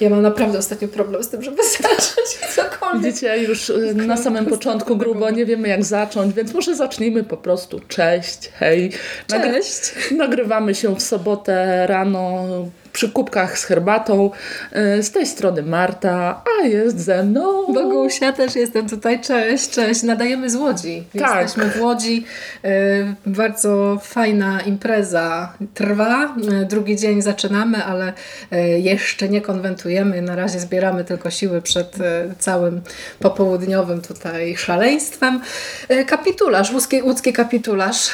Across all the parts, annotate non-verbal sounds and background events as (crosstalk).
Ja mam naprawdę ostatnio problem z tym, żeby (laughs) zacząć cokolwiek. Widzicie, już y, na samym początku grubo nie wiemy jak zacząć, więc może zacznijmy po prostu. Cześć, hej. Cześć. nagrywamy się w sobotę rano przy kubkach z herbatą. Y, z tej strony Marta, a jest ze mną... Bogusia, też jestem tutaj. Cześć, cześć. Nadajemy z Łodzi. Tak. Jesteśmy w Łodzi. Y, bardzo fajna impreza trwa. Y, drugi dzień zaczynamy, ale jeszcze nie konwentujemy. Na razie zbieramy tylko siły przed całym popołudniowym tutaj szaleństwem. Kapitularz, łódzki, łódzki kapitularz.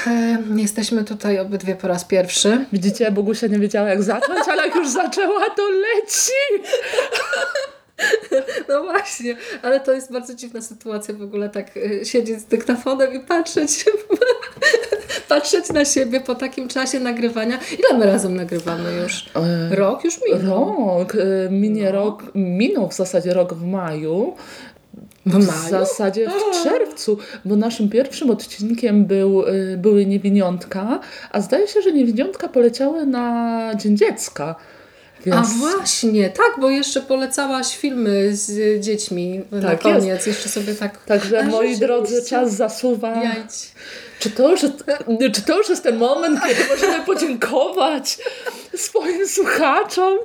Jesteśmy tutaj obydwie po raz pierwszy. Widzicie, Bogusia nie wiedziała jak zacząć, ale jak już zaczęła, to leci. No właśnie, ale to jest bardzo dziwna sytuacja w ogóle tak y, siedzieć z dyktafonem i patrzeć (laughs) patrzeć na siebie po takim czasie nagrywania. Ile my razem nagrywamy już? E, rok już minął. Rok, y, minie no. rok, minął w zasadzie rok w maju. W, maju? w zasadzie w czerwcu, bo naszym pierwszym odcinkiem był, y, były niewiniątka, a zdaje się, że niewiniątka poleciały na Dzień Dziecka. Więc... A właśnie, tak, bo jeszcze polecałaś filmy z dziećmi tak na koniec. Jest. Jeszcze sobie tak. Także moi drodzy, czas zasuwa. Jajć. Czy to, już, czy to już jest ten moment, kiedy możemy podziękować swoim słuchaczom?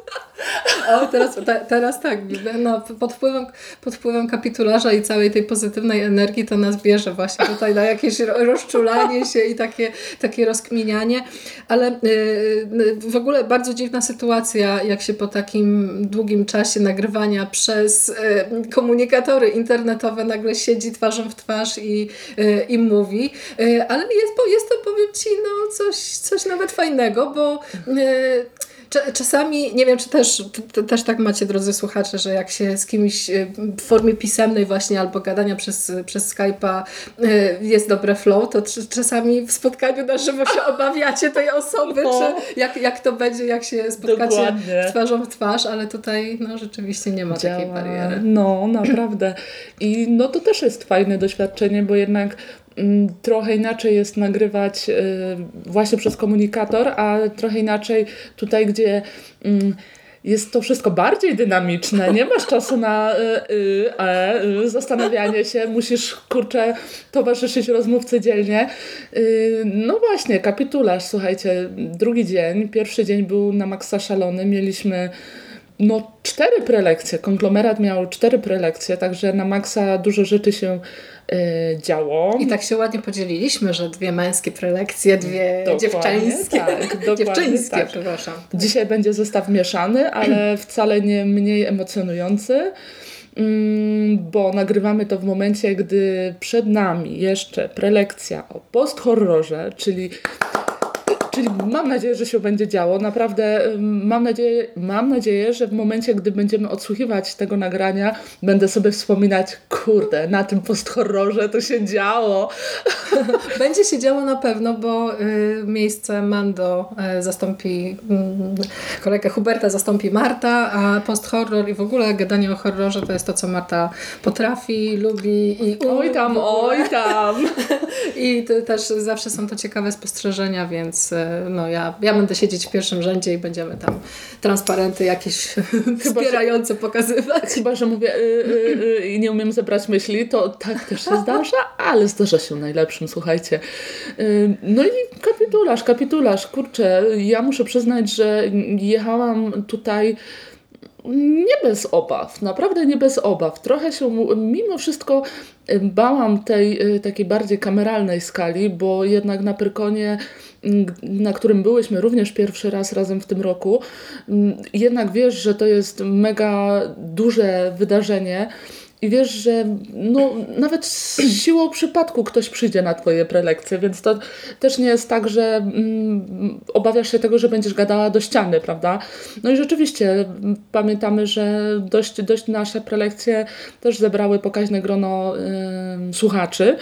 O, teraz, teraz tak, no, pod, wpływem, pod wpływem kapitularza i całej tej pozytywnej energii to nas bierze właśnie tutaj na jakieś rozczulanie się i takie, takie rozkminianie, ale yy, w ogóle bardzo dziwna sytuacja, jak się po takim długim czasie nagrywania przez yy, komunikatory internetowe nagle siedzi twarzą w twarz i, i mówi, ale jest, jest to, powiem Ci, no coś, coś nawet fajnego, bo czasami, nie wiem, czy też, też tak macie, drodzy słuchacze, że jak się z kimś y, w formie pisemnej właśnie albo gadania przez, przez Skype'a y, jest dobre flow, to czasami w spotkaniu na żywo się (laughs) obawiacie tej osoby, no. czy jak, jak to będzie, jak się spotkacie Dokładnie. twarzą w twarz, ale tutaj no, rzeczywiście nie ma Działa. takiej bariery. No, naprawdę. I no to też jest fajne doświadczenie, bo jednak trochę inaczej jest nagrywać y, właśnie przez komunikator, a trochę inaczej tutaj, gdzie mm, jest to wszystko bardziej dynamiczne. Nie masz czasu na y, y, e, y, zastanawianie się, musisz kurczę towarzyszyć rozmówcy dzielnie. Y, no właśnie, kapitularz, słuchajcie, drugi dzień, pierwszy dzień był na maksa szalony, mieliśmy no cztery prelekcje, konglomerat miał cztery prelekcje, także na maksa dużo rzeczy się działo. I tak się ładnie podzieliliśmy, że dwie męskie prelekcje, dwie dokładnie, dziewczańskie. Tak, (laughs) Dziewczyńskie, tak. przepraszam. Dzisiaj będzie zestaw mieszany, ale (clears throat) wcale nie mniej emocjonujący mm, bo nagrywamy to w momencie, gdy przed nami jeszcze prelekcja o post-horrorze, czyli Czyli mam nadzieję, że się będzie działo. Naprawdę mam nadzieję, mam nadzieję, że w momencie, gdy będziemy odsłuchiwać tego nagrania, będę sobie wspominać, kurde, na tym post-horrorze to się działo. (laughs) Będzie się działo na pewno, bo y, miejsce Mando y, zastąpi, y, kolegę Huberta zastąpi Marta, a post-horror i w ogóle gadanie o horrorze to jest to, co Marta potrafi, lubi i Oj tam, oj tam! (laughs) I też zawsze są to ciekawe spostrzeżenia, więc y, no ja, ja będę siedzieć w pierwszym rzędzie i będziemy tam transparenty jakieś (laughs) wspierające pokazywać. Chyba, że mówię y, y, y, i nie umiem zebrać myśli, to tak też się zdarza, ale zdarza się najlepszym, słuchajcie. No i kapitularz, kapitularz, kurczę, ja muszę przyznać, że jechałam tutaj nie bez obaw, naprawdę nie bez obaw. Trochę się mimo wszystko bałam tej takiej bardziej kameralnej skali, bo jednak na Pyrkonie na którym byłyśmy również pierwszy raz razem w tym roku, jednak wiesz, że to jest mega duże wydarzenie i wiesz, że no, nawet siłą przypadku ktoś przyjdzie na Twoje prelekcje, więc to też nie jest tak, że mm, obawiasz się tego, że będziesz gadała do ściany, prawda? No i rzeczywiście pamiętamy, że dość, dość nasze prelekcje też zebrały pokaźne grono y, słuchaczy.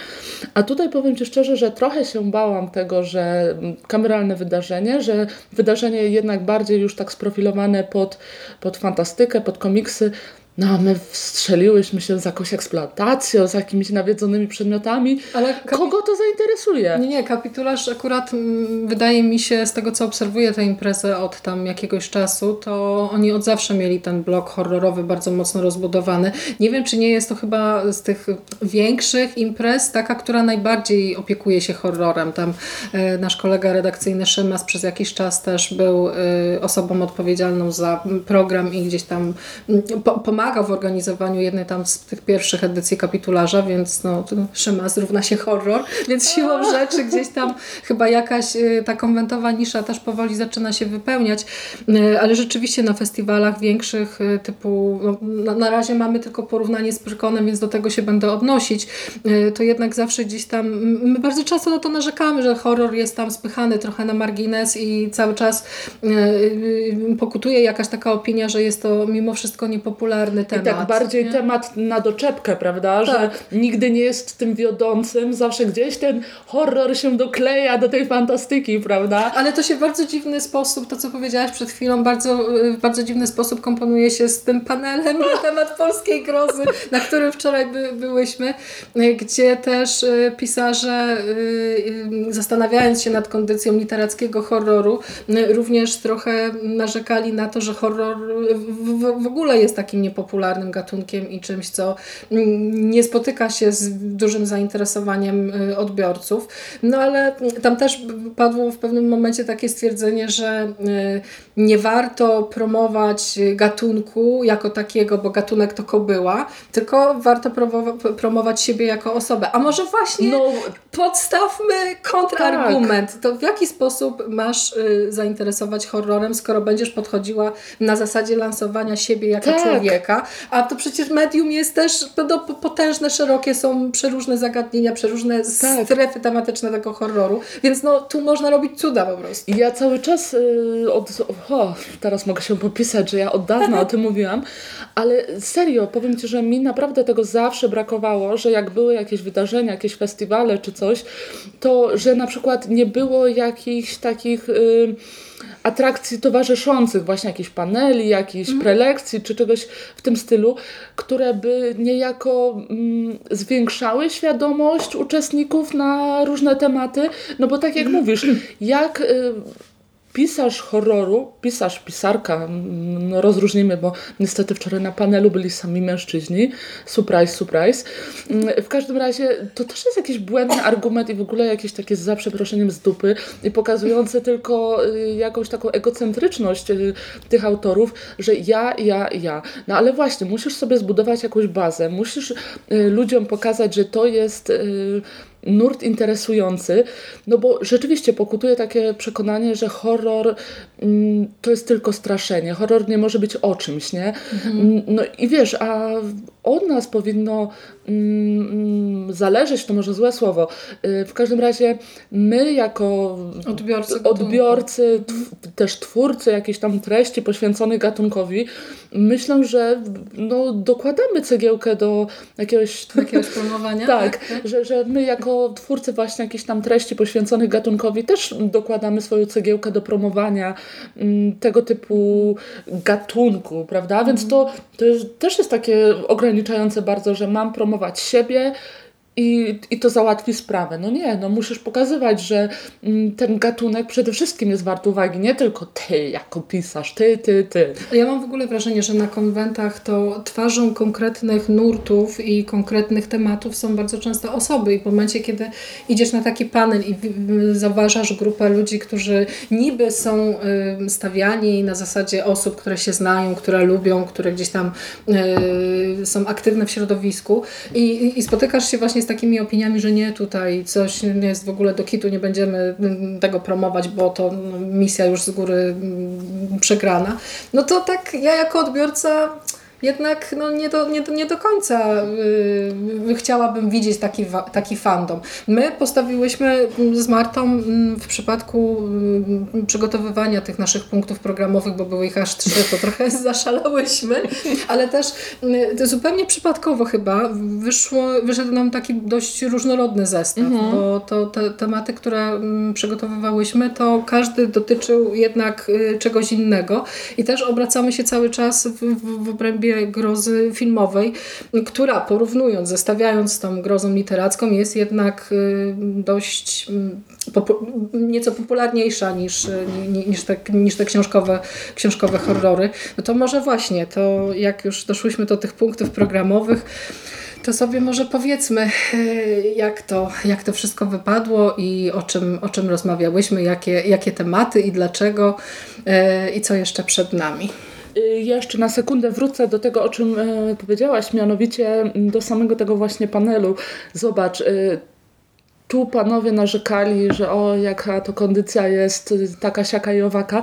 A tutaj powiem Ci szczerze, że trochę się bałam tego, że kameralne wydarzenie, że wydarzenie jednak bardziej już tak sprofilowane pod, pod fantastykę, pod komiksy, no a my wstrzeliłyśmy się z jakąś eksploatacją, z jakimiś nawiedzonymi przedmiotami. Ale Kogo to zainteresuje? Nie, nie, kapitularz akurat mm, wydaje mi się, z tego co obserwuję tę imprezę od tam jakiegoś czasu, to oni od zawsze mieli ten blok horrorowy bardzo mocno rozbudowany. Nie wiem, czy nie jest to chyba z tych większych imprez taka, która najbardziej opiekuje się horrorem. Tam e, nasz kolega redakcyjny Szymas przez jakiś czas też był e, osobą odpowiedzialną za program i gdzieś tam mm, pomagał w organizowaniu jednej tam z tych pierwszych edycji kapitularza, więc no, Szymas równa się horror, więc siłą rzeczy gdzieś tam chyba jakaś y, ta konwentowa nisza też powoli zaczyna się wypełniać, y, ale rzeczywiście na festiwalach większych y, typu, no, na, razie mamy tylko porównanie z Pyrkonem, więc do tego się będę odnosić, to jednak zawsze gdzieś tam, my bardzo często na to narzekamy, że horror jest tam spychany trochę na margines i cały czas pokutuje jakaś taka opinia, że jest to mimo wszystko temat. I tak bardziej nie? temat na doczepkę, prawda? Tak. Że nigdy nie jest tym wiodącym, zawsze gdzieś ten horror się dokleja do tej fantastyki, prawda? Ale to się w bardzo dziwny sposób, to co powiedziałaś przed chwilą, bardzo, w bardzo dziwny sposób komponuje się z tym panelem na temat polskiej grozy, na którym wczoraj by, byłyśmy, gdzie też y, pisarze y, y, zastanawiając się nad kondycją literackiego horroru, również trochę narzekali na to, że horror w, w ogóle jest takim niepopularnym popularnym gatunkiem i czymś, co nie spotyka się z dużym zainteresowaniem y, odbiorców. No ale tam też padło w pewnym momencie takie stwierdzenie, że y, nie warto promować gatunku jako takiego, bo gatunek to kobyła, tylko warto promować siebie jako osobę. A może właśnie no, podstawmy kontrargument. Tak. To w jaki sposób masz y, zainteresować horrorem, skoro będziesz podchodziła na zasadzie lansowania siebie jako tak. człowieka, a to przecież medium jest też do, potężne, szerokie, są przeróżne zagadnienia, przeróżne tak. strefy tematyczne tego horroru, więc no tu można robić cuda po prostu. Ja cały czas yy, od, o, teraz mogę się popisać, że ja od dawna o tym mówiłam, ale serio, powiem Ci, że mi naprawdę tego zawsze brakowało, że jak były jakieś wydarzenia, jakieś festiwale czy coś, to że na przykład nie było jakichś takich... Yy, atrakcji towarzyszących, właśnie jakichś paneli, jakichś mm. prelekcji czy czegoś w tym stylu, które by niejako mm, zwiększały świadomość uczestników na różne tematy. No bo tak jak mm. mówisz, jak. Y, pisarz horroru, pisarz, pisarka, no rozróżnimy, bo niestety wczoraj na panelu byli sami mężczyźni. Surprise, surprise. W każdym razie to też jest jakiś błędny argument i w ogóle jakieś takie za przeproszeniem z dupy i pokazujące tylko y, jakąś taką egocentryczność y, tych autorów, że ja, ja, ja. No ale właśnie, musisz sobie zbudować jakąś bazę, musisz y, ludziom pokazać, że to jest nurt interesujący, no bo rzeczywiście pokutuje takie przekonanie, że horror mm, to jest tylko straszenie, horror nie może być o czymś, nie? Mhm. Mm, no i wiesz, a od nas powinno mm, mm, zależeć, to może złe słowo, y, w każdym razie my jako odbiorcy, odbiorcy też twórcy jakiejś tam treści poświęconej gatunkowi, myślę, że no, dokładamy cegiełkę do jakiegoś... Jakiegoś promowania? (laughs) tak, tak, Że, że my jako twórcy właśnie jakichś tam treści poświęconych gatunkowi też dokładamy swoją cegiełkę do promowania mm, tego typu gatunku, prawda? Więc mhm. to, to jest, też jest takie ograniczające bardzo, że mam promować siebie, i, i to załatwi sprawę. No nie, no musisz pokazywać, że mm, ten gatunek przede wszystkim jest wart uwagi, nie tylko ty jako pisarz, ty, ty, ty. Ja mam w ogóle wrażenie, że na konwentach to twarzą konkretnych nurtów i konkretnych tematów są bardzo często osoby i w momencie, kiedy idziesz na taki panel i zauważasz grupę ludzi, którzy niby są stawiani na zasadzie osób, które się znają, które lubią, które gdzieś tam y, są aktywne w środowisku i, i spotykasz się właśnie z takimi opiniami, że nie, tutaj coś nie jest w ogóle do kitu, nie będziemy tego promować, bo to no, misja już z góry mm, przegrana, no to tak ja jako odbiorca jednak no, nie, do, nie, nie do końca yy, chciałabym widzieć taki, taki fandom. My postawiłyśmy z Martą mm, w przypadku yy, przygotowywania tych naszych punktów programowych, bo były ich aż trzy, to trochę (laughs) zaszalałyśmy, ale też zupełnie przypadkowo chyba wyszło, wyszedł nam taki dość różnorodny zestaw, mhm. bo to te tematy, które mm, przygotowywałyśmy, to każdy dotyczył jednak yy, czegoś innego i też obracamy się cały czas w, w, w obrębie grozy filmowej, która porównując, zestawiając z tą grozą literacką jest jednak y, dość mm, popu nieco popularniejsza niż, niż, te, niż te książkowe, książkowe horrory. No to może właśnie, to jak już doszłyśmy do tych punktów programowych, to sobie może powiedzmy, jak to, jak to wszystko wypadło i o czym, o czym rozmawiałyśmy, jakie, jakie tematy i dlaczego i co jeszcze przed nami. Y, jeszcze na sekundę wrócę do tego, o czym e, powiedziałaś, mianowicie do samego tego właśnie panelu. Zobacz, y, tu panowie narzekali, że o jaka to kondycja jest taka siaka i owaka,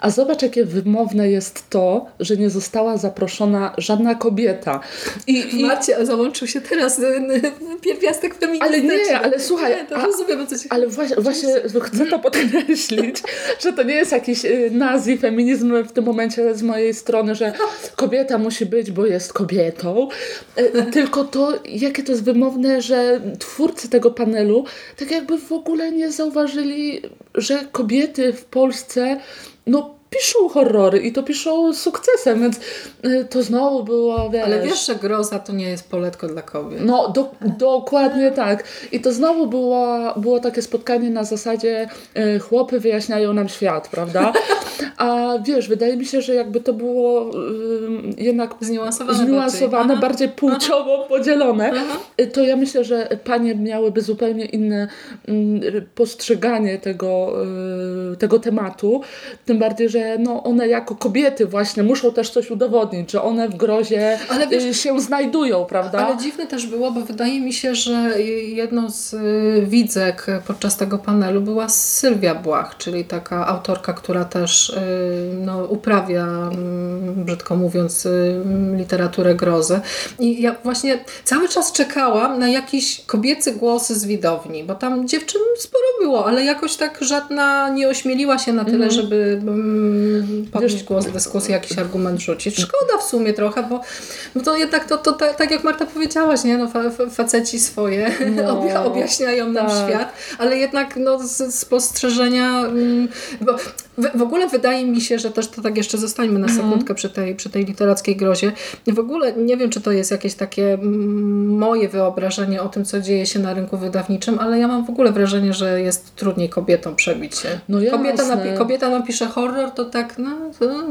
a zobacz, jakie wymowne jest to, że nie została zaproszona żadna kobieta. I, (laughs) i... Macie, załączył się teraz y, y, pierwiastek feministyczny. Ale nie, ale słuchaj, nie, to a, rozumiem, co ci Ale właśnie, właśnie chcę to podkreślić, (laughs) że to nie jest jakiś y, nazi feminizm w tym momencie z mojej strony, że kobieta musi być, bo jest kobietą, (laughs) tylko to, jakie to jest wymowne, że twórcy tego panelu tak jakby w ogóle nie zauważyli, że kobiety w Polsce no piszą horrory i to piszą sukcesem, więc y, to znowu było, wiesz... Ale wiesz, że groza to nie jest poletko dla kobiet. No, do, dokładnie tak. I to znowu było, było takie spotkanie na zasadzie y, chłopy wyjaśniają nam świat, prawda? A wiesz, wydaje mi się, że jakby to było y, jednak zniuansowane, zniuansowane bardziej, płciowo Aha. podzielone, Aha. to ja myślę, że panie miałyby zupełnie inne postrzeganie tego, tego tematu, tym bardziej, że że no one jako kobiety właśnie muszą też coś udowodnić, że one w grozie wiesz, y, się znajdują, prawda? Ale dziwne też było, bo wydaje mi się, że jedną z y, widzek podczas tego panelu była Sylwia Błach, czyli taka autorka, która też y, no, uprawia, mm, brzydko mówiąc, literaturę grozy. I ja właśnie cały czas czekałam na jakiś kobiecy głos z widowni, bo tam dziewczyn sporo było, ale jakoś tak żadna nie ośmieliła się na tyle, mm. żeby podnieść głos w dyskusji, jakiś argument rzucić. Szkoda w sumie trochę, bo, bo to jednak to, to, to tak jak Marta powiedziałaś, nie? No, fa, faceci swoje no, (laughs) objaśniają nam tak. świat, ale jednak no, z, z spostrzeżenia, mm, bo w, w, ogóle wydaje mi się, że też to tak jeszcze zostańmy na mhm. sekundkę przy, tej, przy tej literackiej grozie. W ogóle nie wiem, czy to jest jakieś takie moje wyobrażenie o tym, co dzieje się na rynku wydawniczym, ale ja mam w ogóle wrażenie, że jest trudniej kobietom przebić się. No kobieta, napi kobieta napisze horror, to tak, no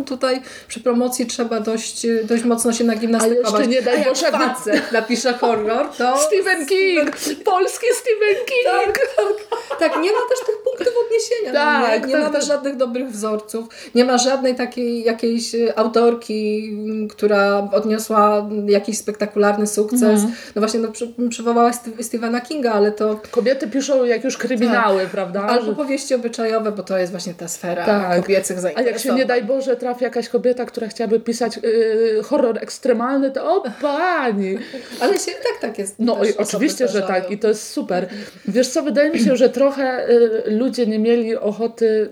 tutaj przy promocji trzeba dość, dość mocno się nagimnastykować. Ale jeszcze nie daj Boże, facet (laughs) napisze horror, to... Stephen King! Polski Stephen King! Tak, tak, tak, nie ma też tych punktów odniesienia. Tak, nie, nie tak, mamy tak. żadnych dobrych wzorców, nie ma żadnej takiej jakiejś autorki, która odniosła jakiś spektakularny sukces. Mhm. No właśnie, no, przy, przywołałaś Stephena Kinga, ale to... Kobiety piszą jak już kryminały, tak. prawda? Albo powieści obyczajowe, bo to jest właśnie ta sfera tak. kobiecych zainteresowań jak się nie daj Boże trafi jakaś kobieta, która chciałaby pisać yy, horror ekstremalny, to o pani! Ale się tak, tak jest. No i oczywiście, że tak i to jest super. Wiesz co, wydaje mi się, że trochę y, ludzie nie mieli ochoty y,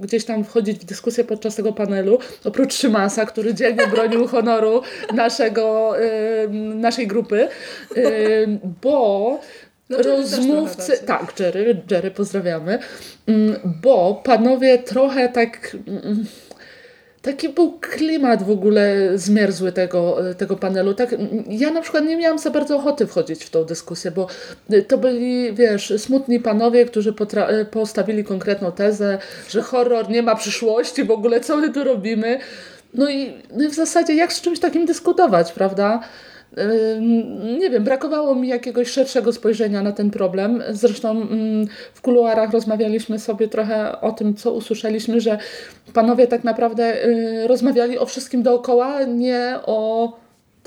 gdzieś tam wchodzić w dyskusję podczas tego panelu, oprócz Szymasa, który dzielnie bronił (laughs) honoru naszego, y, naszej grupy, y, bo no, rozmówcy, tak, Jerry, Jerry pozdrawiamy, bo panowie trochę tak, taki był klimat w ogóle zmierzły tego, tego panelu. Tak, ja na przykład nie miałam za bardzo ochoty wchodzić w tą dyskusję, bo to byli, wiesz, smutni panowie, którzy postawili konkretną tezę, że horror nie ma przyszłości, w ogóle co my tu robimy. No i, no i w zasadzie jak z czymś takim dyskutować, prawda? Nie wiem, brakowało mi jakiegoś szerszego spojrzenia na ten problem. Zresztą w kuluarach rozmawialiśmy sobie trochę o tym, co usłyszeliśmy, że panowie tak naprawdę y, rozmawiali o wszystkim dookoła, nie o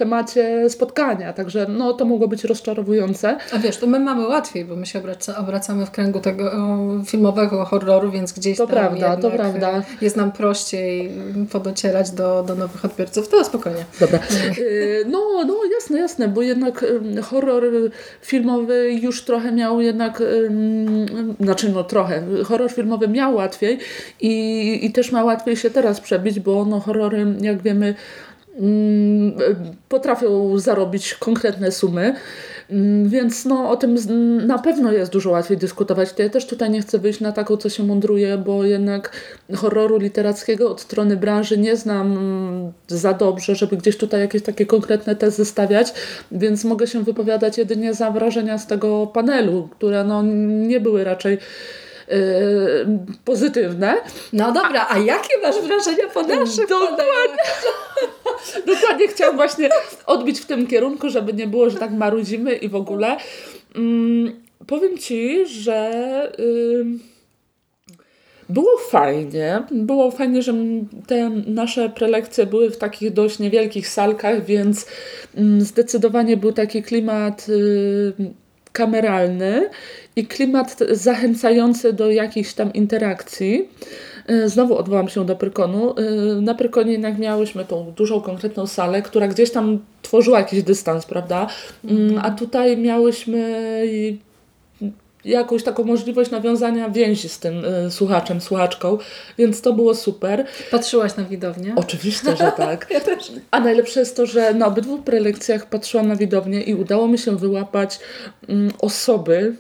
temacie spotkania, także no, to mogło być rozczarowujące. A wiesz, to my mamy łatwiej, bo my się obracamy w kręgu tego filmowego horroru, więc gdzieś to prawda, to prawda. jest nam prościej podocierać do, do nowych odbiorców. To spokojnie. Dobra. Y, no, no jasne, jasne, bo jednak horror filmowy już trochę miał jednak, znaczy no trochę, horror filmowy miał łatwiej i, i też ma łatwiej się teraz przebić, bo no horrory, jak wiemy, potrafią zarobić konkretne sumy. Mm, więc no, o tym na pewno jest dużo łatwiej dyskutować. To ja też tutaj nie chcę wyjść na taką, co się mądruje, bo jednak horroru literackiego od strony branży nie znam za dobrze, żeby gdzieś tutaj jakieś takie konkretne tezy stawiać, więc mogę się wypowiadać jedynie za wrażenia z tego panelu, które no, nie były raczej pozytywne. No dobra, a jakie masz wrażenia po naszym Dokładnie. (laughs) Dokładnie chciałam właśnie odbić w tym kierunku, żeby nie było, że tak marudzimy i w ogóle. Mm, powiem Ci, że... Yy, było fajnie. Było fajnie, że te nasze prelekcje były w takich dość niewielkich salkach, więc mm, zdecydowanie był taki klimat y, kameralny i klimat zachęcający do jakichś tam interakcji. E, znowu odwołam się do Pyrkonu. E, na Pyrkonie jednak miałyśmy tą dużą, konkretną salę, która gdzieś tam tworzyła jakiś dystans, prawda? Mm, a tutaj miałyśmy jakąś taką możliwość nawiązania więzi z tym y, słuchaczem, słuchaczką, więc to było super. Patrzyłaś na widownię? Oczywiście, że tak. (laughs) ja też. A najlepsze jest to, że na obydwu prelekcjach patrzyłam na widownię i udało mi się wyłapać mm, osoby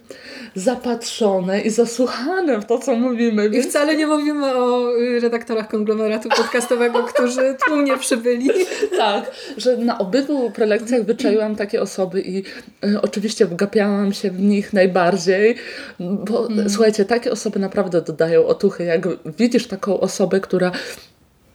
zapatrzone i zasłuchane w to, co mówimy. Więc... I wcale nie mówimy o y, redaktorach konglomeratu podcastowego, (laughs) którzy tłumnie przybyli. tak, że na obydwu prelekcjach wyczaiłam takie osoby i y, oczywiście wgapiałam się w nich najbardziej bo mm. słuchajcie, takie osoby naprawdę dodają otuchy. Jak widzisz taką osobę, która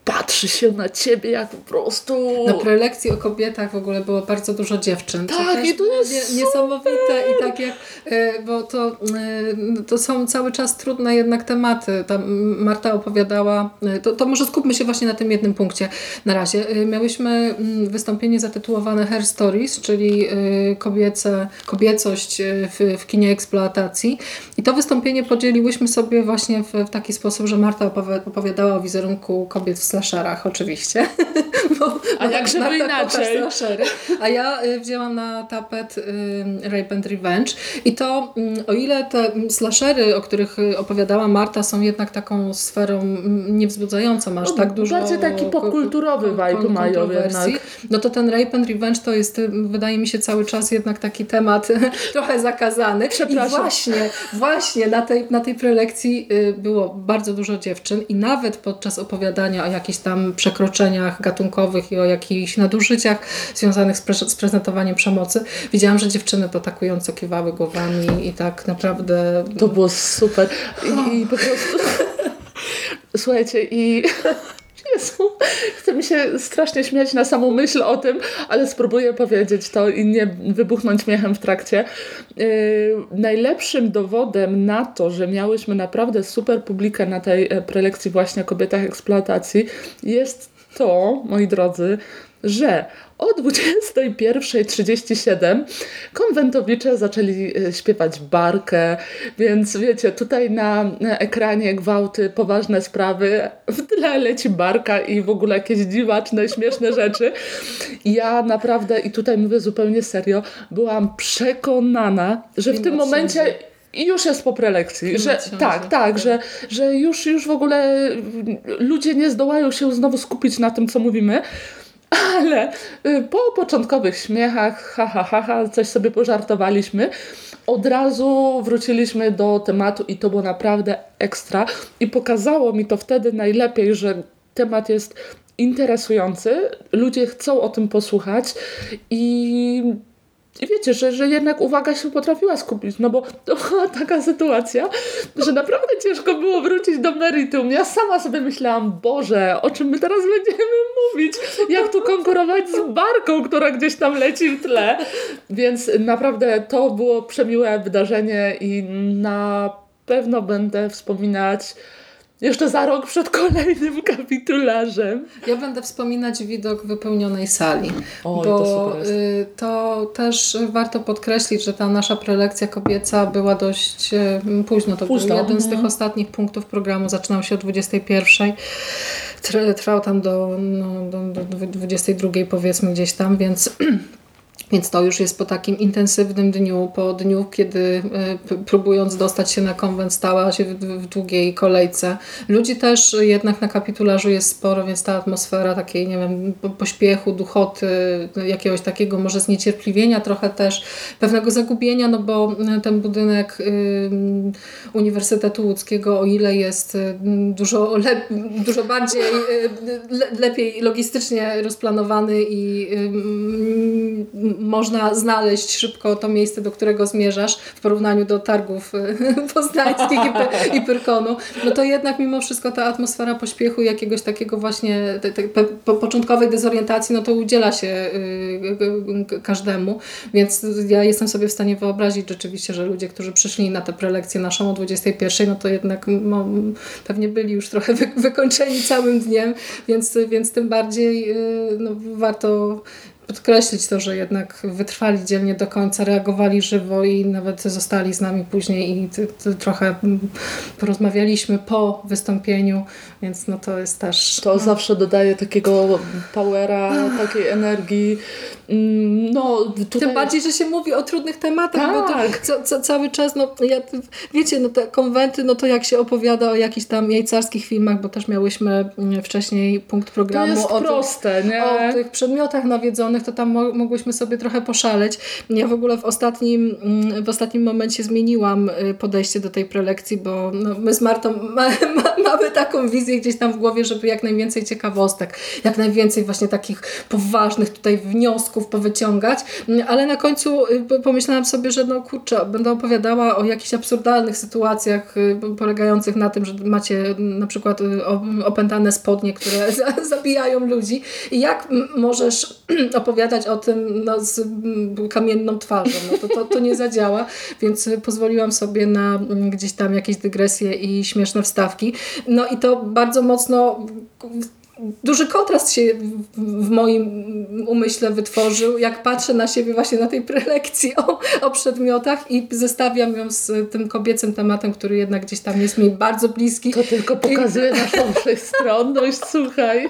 patrzy się na ciebie jak po prostu... Na prelekcji o kobietach w ogóle było bardzo dużo dziewczyn. Tak, i to jest nie, niesamowite i tak jak, e, bo to, e, to są cały czas trudne jednak tematy. Tam Marta opowiadała, e, to, to może skupmy się właśnie na tym jednym punkcie na razie. Miałyśmy mm, wystąpienie zatytułowane Hair Stories, czyli kobiece, kobiecość w, w kinie eksploatacji i to wystąpienie podzieliłyśmy sobie właśnie w, w taki sposób, że Marta opowiadała o wizerunku kobiet w slasherach oczywiście. (laughs) Bo, A jak żeby inaczej. A ja y, wzięłam na tapet y, Rape and Revenge i to y, o ile te slashery, o których y, opowiadała Marta są jednak taką sferą niewzbudzającą aż no, tak dużo Bardziej taki popkulturowy vibe mają jednak. No to ten Rape and Revenge to jest wydaje mi się cały czas jednak taki temat (laughs) trochę zakazany. Przepraszam. I właśnie, właśnie na tej, na tej prelekcji było bardzo dużo dziewczyn i nawet podczas opowiadania o jakichś tam przekroczeniach gatunkowych i o jakichś nadużyciach związanych z, pre z prezentowaniem przemocy. Widziałam, że dziewczyny potakująco kiwały głowami i tak naprawdę... To było super. I, i po prostu... (laughs) Słuchajcie, i Jezu, chce mi się strasznie śmiać na samą myśl o tym, ale spróbuję powiedzieć to i nie wybuchnąć śmiechem w trakcie. Yy, najlepszym dowodem na to, że miałyśmy naprawdę super publikę na tej e, prelekcji właśnie o kobietach eksploatacji jest to, moi drodzy, że o 21.37 konwentowicze zaczęli e, śpiewać barkę, więc wiecie, tutaj na ekranie gwałty, poważne sprawy, w tle leci barka i w ogóle jakieś dziwaczne, śmieszne rzeczy. I ja naprawdę, i tutaj mówię zupełnie serio, byłam przekonana, że w tym momencie i już jest po prelekcji, że tak, tak, że, że już, już w ogóle ludzie nie zdołają się znowu skupić na tym, co mówimy, ale y, po początkowych śmiechach, ha, ha, ha, ha, coś sobie pożartowaliśmy, od razu wróciliśmy do tematu i to było naprawdę ekstra. I pokazało mi to wtedy najlepiej, że temat jest interesujący, ludzie chcą o tym posłuchać i i wiecie, że, że jednak uwaga się potrafiła skupić, no bo to była taka sytuacja, że naprawdę ciężko było wrócić do meritum. Ja sama sobie myślałam, Boże, o czym my teraz będziemy mówić? Jak tu konkurować z barką, która gdzieś tam leci w tle? Więc naprawdę to było przemiłe wydarzenie i na pewno będę wspominać jeszcze za rok przed kolejnym (laughs) kapitularzem. Ja będę wspominać widok wypełnionej sali. Oj, bo to, y, to, też warto podkreślić, że ta nasza prelekcja kobieca była dość y, późno. To późno. był jeden z tych mhm. ostatnich punktów programu. Zaczynał się o 21. Trwał tam do, no, do, do 22 powiedzmy gdzieś tam, więc (clears throat) Więc to już jest po takim intensywnym dniu, po dniu, kiedy y, próbując dostać się na konwent, stała się w, długiej kolejce. Ludzi też jednak na kapitularzu jest sporo, więc ta atmosfera takiej, nie wiem, pośpiechu, duchoty, jakiegoś takiego może zniecierpliwienia, trochę też pewnego zagubienia, no bo ten budynek y, Uniwersytetu Łódzkiego, o ile jest dużo, dużo bardziej le, lepiej logistycznie rozplanowany i y, można znaleźć szybko to miejsce, do którego zmierzasz w porównaniu do targów e, (laughs) poznańskich i, i Pyrkonu, no to jednak mimo wszystko ta atmosfera pośpiechu jakiegoś takiego właśnie te, te, po, początkowej dezorientacji, no to udziela się y, każdemu, więc ja jestem sobie w stanie wyobrazić rzeczywiście, że ludzie, którzy przyszli na tę prelekcję naszą o 21, no to jednak no, pewnie byli już trochę wy, wykończeni całym dniem, więc, więc tym bardziej y, no, warto podkreślić to, że jednak wytrwali dzielnie do końca, reagowali żywo i nawet zostali z nami później i trochę porozmawialiśmy po wystąpieniu, więc no to jest też... To no. zawsze dodaje takiego powera, takiej energii. Mm, no, tutaj... Tym bardziej, że się mówi o trudnych tematach, tak. bo to tak. ca, ca, cały czas, no ja, wiecie, no te konwenty, no to jak się opowiada o jakichś tam jajcarskich filmach, bo też miałyśmy mm, wcześniej punkt programu o, proste, tych, o tych przedmiotach nawiedzonych, to tam mo mogłyśmy sobie trochę poszaleć. Ja w ogóle w ostatnim, mm, w ostatnim momencie zmieniłam y, podejście do tej prelekcji, bo no, my z Martą (laughs) ma, ma, mamy taką wizję gdzieś tam w głowie, żeby jak najwięcej ciekawostek, jak najwięcej właśnie takich poważnych tutaj wniosków powyciągać, mm, ale na końcu y, pomyślałam sobie, że no kurczę, będę opowiadała o jakichś absurdalnych sytuacjach y, polegających na tym, że macie na przykład opętane spodnie, które (laughs) zabijają ludzi i jak możesz opowiadać (clears throat) o tym no, z mm, kamienną twarzą. No, to, to, to nie zadziała, więc pozwoliłam sobie na mm, gdzieś tam jakieś dygresje i śmieszne wstawki. No i to bardzo mocno duży kontrast się w moim umyśle wytworzył, jak patrzę na siebie właśnie na tej prelekcji o, o przedmiotach i zestawiam ją z tym kobiecym tematem, który jednak gdzieś tam jest mi bardzo bliski. To tylko pokazuje naszą wszechstronność, słuchaj.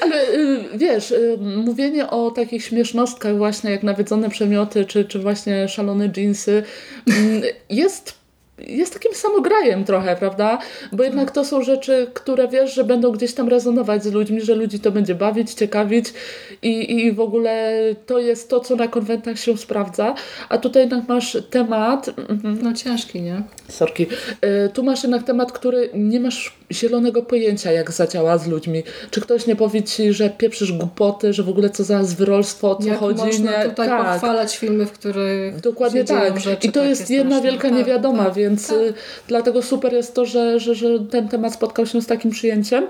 Ale y, wiesz, y, mówienie o takich śmiesznostkach właśnie jak nawiedzone przemioty, czy, czy właśnie szalone jeansy mm, jest jest takim samograjem trochę, prawda? Bo jednak to są rzeczy, które wiesz, że będą gdzieś tam rezonować z ludźmi, że ludzi to będzie bawić, ciekawić i, i w ogóle to jest to, co na konwentach się sprawdza. A tutaj jednak masz temat... Mhm. No ciężki, nie? Sorki. Y, tu masz jednak temat, który nie masz zielonego pojęcia, jak zadziała z ludźmi. Czy ktoś nie powie ci, że pieprzysz głupoty, że w ogóle co za zwyrolstwo, o co jak chodzi? można nie? tutaj tak. pochwalać filmy, w których Dokładnie tak. Rzeczy, I to jest jedna wielka tak, niewiadoma, tak, więc tak. Y, dlatego super jest to, że, że, że ten temat spotkał się z takim przyjęciem.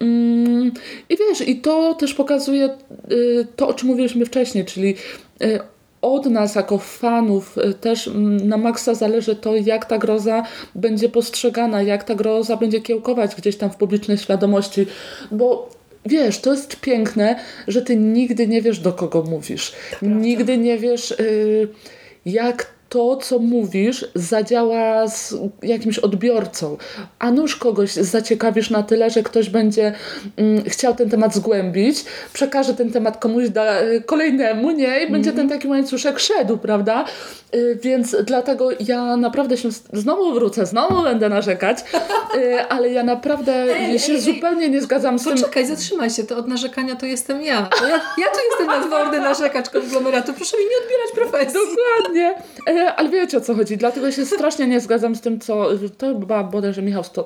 Mm, I wiesz, i to też pokazuje y, to, o czym mówiliśmy wcześniej, czyli od nas jako fanów y, też mm, na maksa zależy to, jak ta groza będzie postrzegana, jak ta groza będzie kiełkować gdzieś tam w publicznej świadomości, bo wiesz, to jest piękne, że ty nigdy nie wiesz, do kogo mówisz. Nigdy nie wiesz, yy, jak to, co mówisz, zadziała z jakimś odbiorcą, a nuż kogoś zaciekawisz na tyle, że ktoś będzie mm, chciał ten temat zgłębić, przekaże ten temat komuś da, kolejnemu, nie? I będzie ten taki łańcuszek szedł, prawda? Y, więc dlatego ja naprawdę się znowu wrócę, znowu będę narzekać, y, (laughs) ale ja naprawdę ej, się ej, zupełnie nie zgadzam z poczekaj, tym. Poczekaj, zatrzymaj się, to od narzekania to jestem ja. ja. Ja tu jestem nadworny narzekacz konglomeratu, proszę mi nie odbierać profesji. Dokładnie, (laughs) (laughs) ale wiecie o co chodzi, dlatego się strasznie nie zgadzam z tym, co to chyba bodajże Michał Sto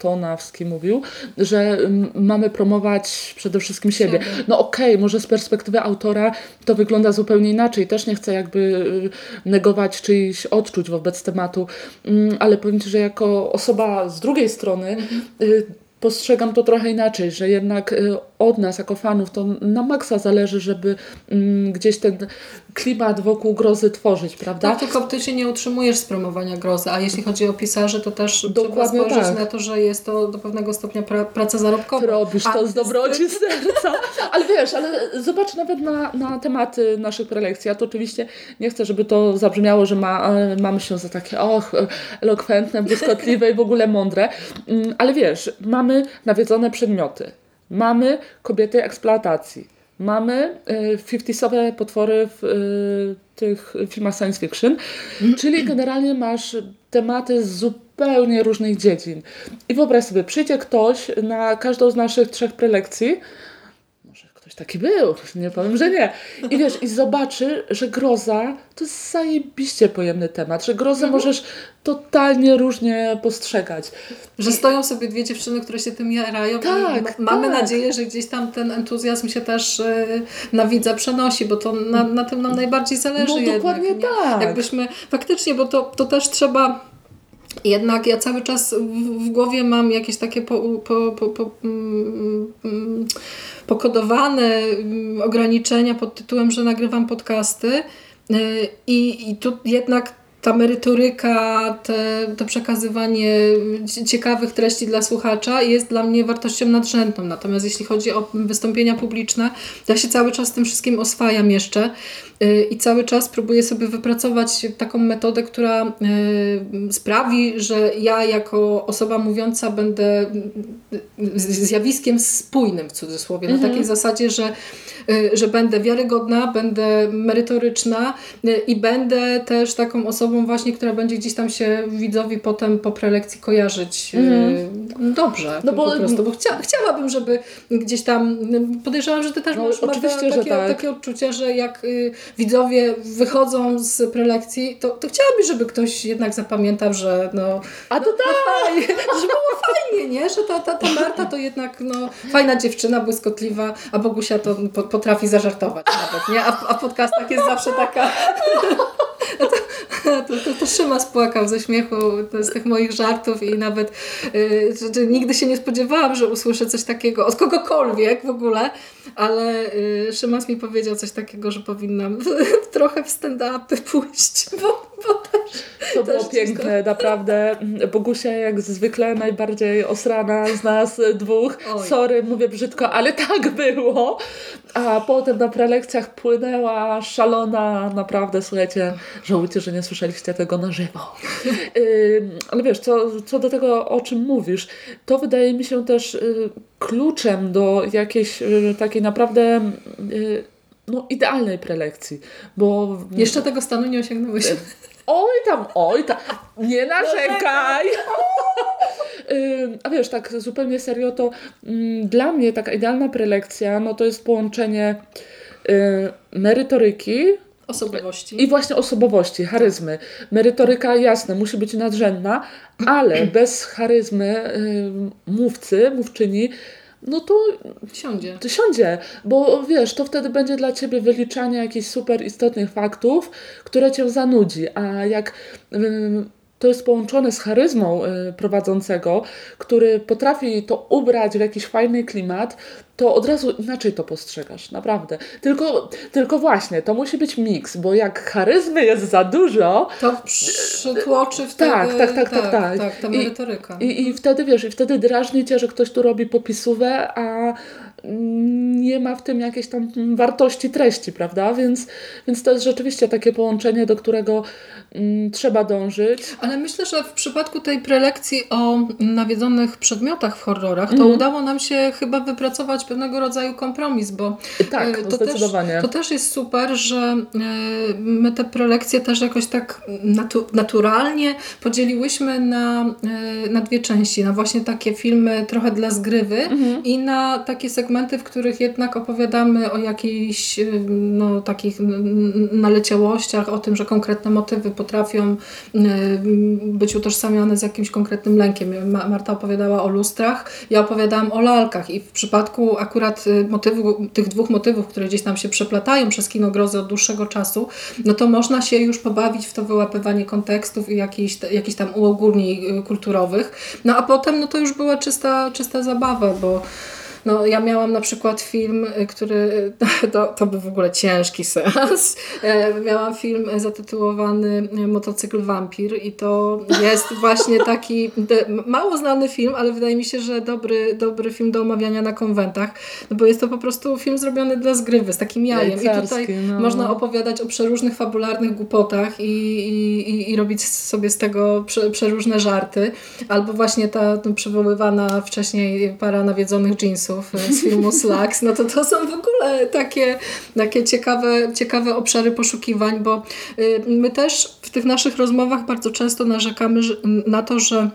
Stonawski mówił, że mamy promować przede wszystkim siebie. No okej, okay, może z perspektywy autora to wygląda zupełnie inaczej. Też nie chcę jakby y, negować czyichś odczuć wobec tematu, mm, ale powiem Ci, że jako osoba z drugiej strony mhm. y, postrzegam to trochę inaczej, że jednak y, od nas jako fanów to na maksa zależy, żeby mm, gdzieś ten klimat wokół grozy tworzyć, prawda? Tak, tylko ty się nie utrzymujesz z promowania grozy, a jeśli chodzi o pisarzy, to też Dokładnie trzeba spojrzeć tak. na to, że jest to do pewnego stopnia pra praca zarobkowa. Ty robisz to z dobroci (laughs) serca. Ale wiesz, ale zobacz nawet na, na tematy naszych prelekcji. Ja to oczywiście nie chcę, żeby to zabrzmiało, że ma, mamy się za takie och, elokwentne, błyskotliwe i w ogóle mądre. Mm, ale wiesz, mamy nawiedzone przedmioty. Mamy kobiety eksploatacji mamy y, 50-sowe potwory w y, tych filmach science fiction, czyli generalnie masz tematy z zupełnie różnych dziedzin. I wyobraź sobie, przyjdzie ktoś na każdą z naszych trzech prelekcji, taki był, nie powiem, że nie. I wiesz, i zobaczy, że groza to jest zajebiście pojemny temat, że grozę możesz totalnie różnie postrzegać. Że stoją sobie dwie dziewczyny, które się tym jarają Tak, mamy tak. nadzieję, że gdzieś tam ten entuzjazm się też y, na widza przenosi, bo to na, na tym nam najbardziej zależy No, dokładnie nie? tak. Jakbyśmy faktycznie, bo to, to też trzeba jednak ja cały czas w, głowie mam jakieś takie po, po, po, po, mm, mm, pokodowane mm, ograniczenia pod tytułem, że nagrywam podcasty. Y, i, i tu jednak ta merytoryka, te, to przekazywanie cie- ciekawych treści dla słuchacza jest dla mnie wartością nadrzędną. Natomiast jeśli chodzi o wystąpienia publiczne, ja się cały czas tym wszystkim oswajam jeszcze y, i cały czas próbuję sobie wypracować taką metodę, która y, sprawi, że ja jako osoba mówiąca będę y, zjawiskiem spójnym w cudzysłowie. Na takiej zasadzie, że, że będę wiarygodna, będę merytoryczna i będę też taką osobą właśnie, która będzie gdzieś tam się widzowi potem po prelekcji kojarzyć y, dobrze. No No bo- po prostu, bo chcia, chciałabym, żeby gdzieś tam, podejrzewam, że ty też No, masz oczywiście, takie, tak. takie odczucie, że jak y, widzowie wychodzą z prelekcji, to, to chciałabyś, żeby ktoś jednak zapamiętał, że no, A to tak! fajnie, (laughs) że było fajnie, nie? Że ta, ta, ta Marta to jednak no, fajna dziewczyna, błyskotliwa, a Bogusia to po, potrafi zażartować nawet, nie? A, a w podcastach jest zawsze taka... (laughs) To, to, to Szyma spłakał ze śmiechu z tych moich żartów i nawet y, że nigdy się nie spodziewałam, że usłyszę coś takiego od kogokolwiek w ogóle, ale y, Szymas mi powiedział coś takiego, że powinnam (laughs) trochę w stand-upy pójść, (laughs) bo, bo też To było Też piękne, naprawdę. Bogusia jak zwykle najbardziej osrana z nas dwóch. Oj. Sorry, mówię brzydko, ale tak było. A potem na prelekcjach płynęła szalona, naprawdę, słuchajcie, żałujcie, że nie słyszeliście tego na żywo. (laughs) Ym, ale wiesz, co, co do tego, o czym mówisz, to wydaje mi się też y, kluczem do jakiejś y, takiej naprawdę y, no, idealnej prelekcji, bo jeszcze tego stanu nie osiągnąłeś. Oj tam, oj tam, nie narzekaj. (laughs) A wiesz, tak zupełnie serio, to mm, dla mnie taka idealna prelekcja, no to jest połączenie merytoryki Osobowości. i właśnie osobowości, charyzmy. Merytoryka, jasne, musi być nadrzędna, ale (clears throat) bez charyzmy y, mówcy, mówczyni, no to Siądzie. to siądzie, bo wiesz, to wtedy będzie dla ciebie wyliczanie jakichś super istotnych faktów, które cię zanudzi, a jak to jest połączone z charyzmą y, prowadzącego, który potrafi to ubrać w jakiś fajny klimat, to od razu inaczej to postrzegasz, naprawdę. Tylko, tylko właśnie, to musi być miks, bo jak charyzmy jest za dużo, To przytłoczy wtedy... Tak, tak, tak, tak, tak. tak ta I- merytoryka. i, I wtedy wiesz, i wtedy drażni cię, że ktoś tu robi popisówę, a nie ma w tym jakiejś tam wartości treści, prawda? Więc, więc to jest rzeczywiście takie połączenie, do którego trzeba dążyć. Ale myślę, że w przypadku tej prelekcji o nawiedzonych przedmiotach w horrorach, to Mhm. udało nam się chyba wypracować pewnego rodzaju kompromis, bo Tak, e, to. Też, to też jest super, że e, my te prelekcje też jakoś tak natu naturalnie podzieliłyśmy na, e, na dwie części. Na właśnie takie filmy trochę dla zgrywy Mhm. i na takie segmenty, w których jednak opowiadamy o jakichś no, takich naleciałościach, o tym, że konkretne motywy potrafią e, być utożsamiane z jakimś konkretnym lękiem. Ma- Marta opowiadała o lustrach, ja opowiadałam o lalkach i w przypadku akurat y, motywu, tych dwóch motywów, które gdzieś tam się przeplatają przez kino grozy od dłuższego czasu, no to można się już pobawić w to wyłapywanie kontekstów i jakichś, jakichś tam uogólnień y, kulturowych. No a potem no to już była czysta, czysta zabawa, bo no, ja miałam na przykład film, y, który (laughs) to, to był w ogóle ciężki seans. E, Miałam film zatytułowany y, Motocykl Wampir i to jest (laughs) właśnie taki mało znany film, ale wydaje mi się, że dobry, dobry film do omawiania na konwentach, no bo jest to po prostu film zrobiony dla zgrywy, z takim jajem. I tutaj no. można opowiadać o przeróżnych fabularnych głupotach i, i, i, i robić sobie z tego prze, przeróżne żarty. Albo właśnie ta no, przywoływana wcześniej para nawiedzonych jeansów, jeńców z filmu Slacks, no to to są w ogóle takie, takie ciekawe, ciekawe obszary poszukiwań, bo my też w tych naszych rozmowach bardzo często narzekamy na to, że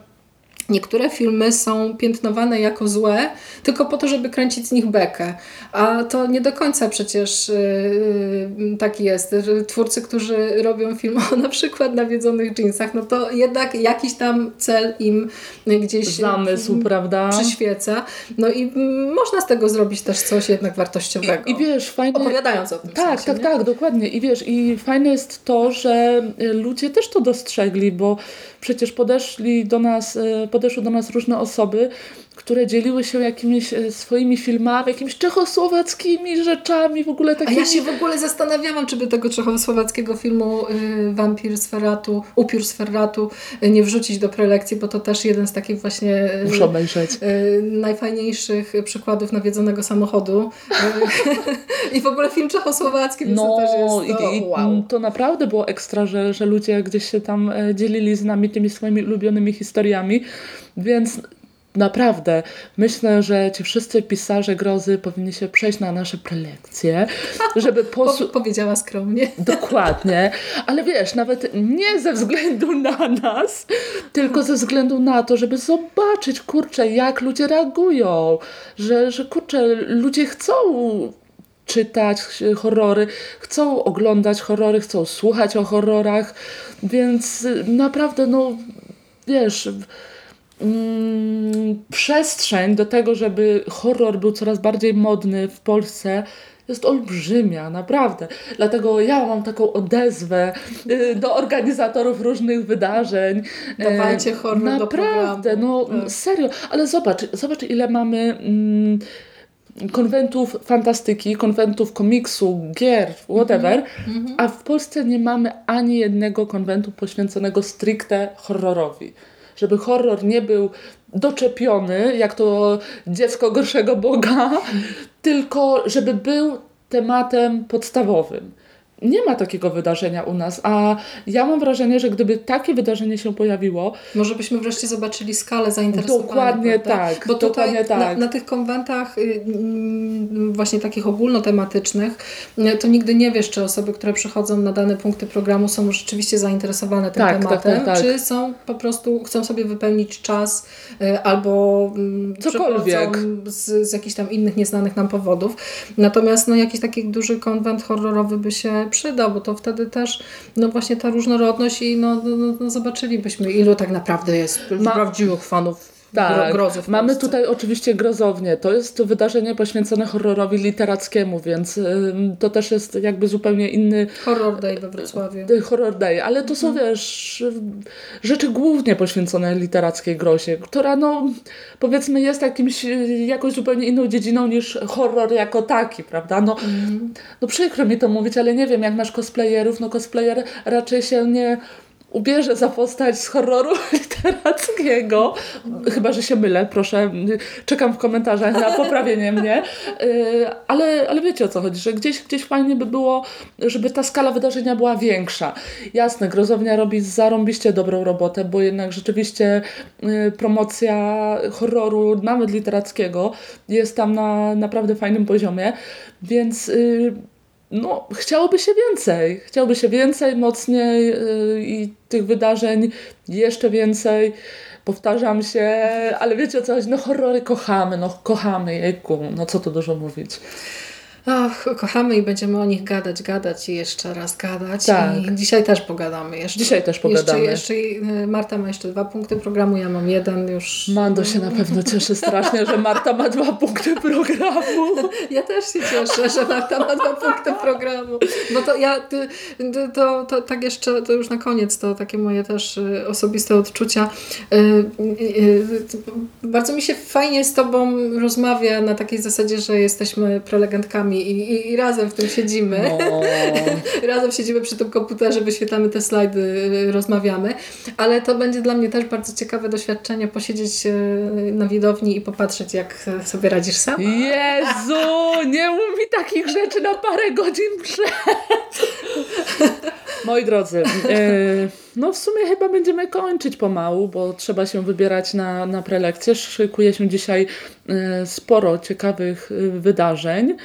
Niektóre filmy są piętnowane jako złe, tylko po to, żeby kręcić z nich bekę. A to nie do końca przecież yy, tak jest. Twórcy, którzy robią film o (laughs) na przykład nawiedzonych jeansach, no to jednak jakiś tam cel im gdzieś Zamysł, prawda? przyświeca. No i można z tego zrobić też coś jednak wartościowego. I, i wiesz, fajne... Opowiadając o tym. Tak, sensie, tak, nie? tak, dokładnie. I wiesz, i fajne jest to, że ludzie też to dostrzegli, bo przecież podeszli do nas, e, podeszły do nas różne osoby, które dzieliły się jakimiś e, swoimi filmami, jakimiś czechosłowackimi rzeczami, w ogóle takimi... A ja się w ogóle zastanawiałam, czy by tego czechosłowackiego filmu y, Wampir z Ferratu, Upiór z Ferratu y, nie wrzucić do prelekcji, bo to też jeden z takich właśnie y, Muszę obejrzeć. Y, najfajniejszych przykładów nawiedzonego samochodu. (laughs) I w ogóle film czechosłowacki, więc no, to też jest to, i, wow. To naprawdę było ekstra, że, że ludzie gdzieś się tam e, dzielili z nami tymi swoimi ulubionymi historiami, więc naprawdę myślę, że ci wszyscy pisarze grozy powinni się przejść na nasze prelekcje, (laughs) żeby posu... Po, powiedziała skromnie. (laughs) Dokładnie, ale wiesz, nawet nie ze względu na nas, tylko ze względu na to, żeby zobaczyć, kurczę, jak ludzie reagują, że, że kurczę, ludzie chcą czytać horrory, chcą oglądać horrory, chcą słuchać o horrorach, więc naprawdę, no wiesz mm, przestrzeń do tego, żeby horror był coraz bardziej modny w Polsce, jest olbrzymia, naprawdę. Dlatego ja mam taką odezwę y, do organizatorów różnych wydarzeń. Dawajcie horror Naprawdę, no tak. serio. Ale zobacz, zobacz ile mamy... Mm, konwentów fantastyki, konwentów komiksu, gier, whatever, mm -hmm. a w Polsce nie mamy ani jednego konwentu poświęconego stricte horrorowi żeby horror nie był doczepiony, jak to dziecko gorszego Boga, (laughs) tylko żeby był tematem podstawowym nie ma takiego wydarzenia u nas, a ja mam wrażenie, że gdyby takie wydarzenie się pojawiło... Może byśmy wreszcie zobaczyli skalę zainteresowania. Dokładnie prawda? tak. Bo tutaj dokładnie tak. Na, na, tych konwentach y, mm, właśnie takich ogólnotematycznych y, to nigdy nie wiesz, czy osoby, które przychodzą na dane punkty programu są rzeczywiście zainteresowane tym tak, tak tematem, tak, tak, czy są po prostu, chcą sobie wypełnić czas y, albo mm, cokolwiek z, z jakichś tam innych nieznanych nam powodów. Natomiast no, jakiś taki duży konwent horrorowy by się przyda, bo to wtedy też no właśnie ta różnorodność i no, no, no, no zobaczylibyśmy, ilu tak naprawdę jest Ma prawdziwych fanów tak, grozy mamy tutaj oczywiście grozownię. To jest wydarzenie poświęcone horrorowi literackiemu, więc to też jest jakby zupełnie inny... Horror Day we Wrocławiu. Y, horror Day, ale to są, mhm. wiesz, rzeczy głównie poświęcone literackiej grozie, która no, powiedzmy jest jakimś, y, jakąś zupełnie inną dziedziną niż horror jako taki, prawda? No, mhm. no przykro mi to mówić, ale nie wiem, jak masz cosplayerów, no cosplayer raczej się nie ubierze za postać z horroru (laughs) literackiego. Chyba, że się mylę, proszę. Czekam w komentarzach na poprawienie mnie. Y, ale, ale wiecie o co chodzi, że gdzieś, gdzieś fajnie by było, żeby ta skala wydarzenia była większa. Jasne, Grozownia robi zarąbiście dobrą robotę, bo jednak rzeczywiście y, promocja horroru, nawet literackiego, jest tam na naprawdę fajnym poziomie, więc y, no, chciałoby się więcej. Chciałoby się więcej, mocniej yy, i tych wydarzeń jeszcze więcej. Powtarzam się, ale wiecie o co? No horrory kochamy, no kochamy, jejku, no co tu dużo mówić. Och, kochamy i będziemy o nich gadać, gadać i jeszcze raz gadać. Tak. I dzisiaj też pogadamy. Jeszcze, dzisiaj też pogadamy. Jeszcze, jeszcze, y, Marta ma jeszcze dwa punkty programu, ja mam jeden już. Mando się na pewno cieszy strasznie, że Marta ma dwa punkty programu. (laughs) Ja też się cieszę, że Marta ma dwa punkty programu. No to ja, to, to, tak jeszcze, to już na koniec, to takie moje też y, osobiste odczucia. Y, bardzo mi się fajnie z Tobą rozmawia na takiej zasadzie, że jesteśmy prelegentkami i, i, i razem w tym siedzimy. No. (laughs) razem siedzimy przy tym komputerze, wyświetlamy te slajdy, y, rozmawiamy. Ale to będzie dla mnie też bardzo ciekawe doświadczenie posiedzieć y, na widowni i popatrzeć, jak sobie radzisz sam. Jezu, nie mów mi takich rzeczy na parę godzin przed. (laughs) Moi drodzy, e, no w sumie chyba będziemy kończyć pomału, bo trzeba się wybierać na, na prelekcję. Szykuje się dzisiaj e, sporo ciekawych e, wydarzeń.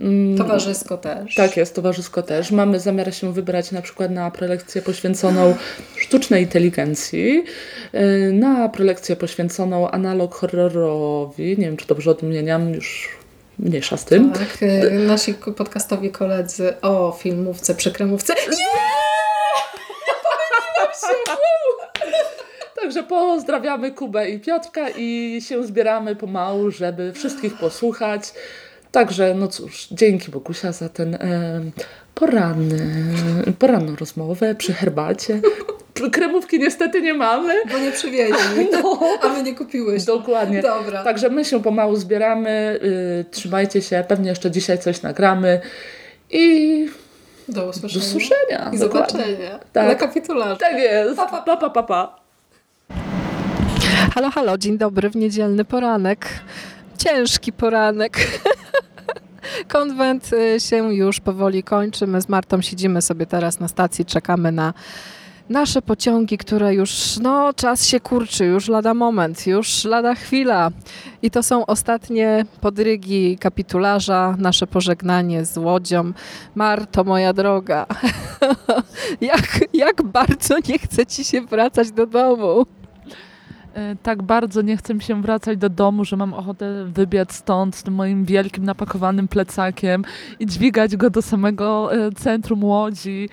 Mm, towarzysko też. Tak jest, towarzysko też. Mamy zamiar się wybrać na przykład na prelekcję poświęconą sztucznej inteligencji, na prelekcję poświęconą analog horrorowi. Nie wiem, czy dobrze odmieniam, już mniejsza z tym. Tak, nasi podcastowi koledzy o filmówce, przekremówce. Nie! Także pozdrawiamy Kubę i Piotrka i się zbieramy pomału, żeby wszystkich posłuchać. Także, no cóż, dzięki Bogusia za ten e, poranny, poranną rozmowę przy herbacie. (laughs) Kremówki niestety nie mamy. Bo nie przywieźli. (laughs) No. A my nie kupiłeś. Dokładnie. Dobra. Także my się pomału zbieramy. Y, trzymajcie się. Pewnie jeszcze dzisiaj coś nagramy. I do usłyszenia. Do usłyszenia. I zobaczenia. Tak. Na kapitularzu. Tak jest. Pa, pa, pa, pa, pa. pa. Halo, halo, dzień dobry w niedzielny poranek. Ciężki poranek. (laughs) Konwent y, się już powoli kończy. My z Martą siedzimy sobie teraz na stacji, czekamy na nasze pociągi, które już, no, czas się kurczy, już lada moment, już lada chwila. I to są ostatnie podrygi kapitularza, nasze pożegnanie z łodzią. Marto, moja droga, (laughs) jak, jak bardzo nie chce ci się wracać do domu. E, tak bardzo nie chcę się wracać do domu, że mam ochotę wybiec stąd z tym moim wielkim napakowanym plecakiem i dźwigać go do samego e, centrum Łodzi.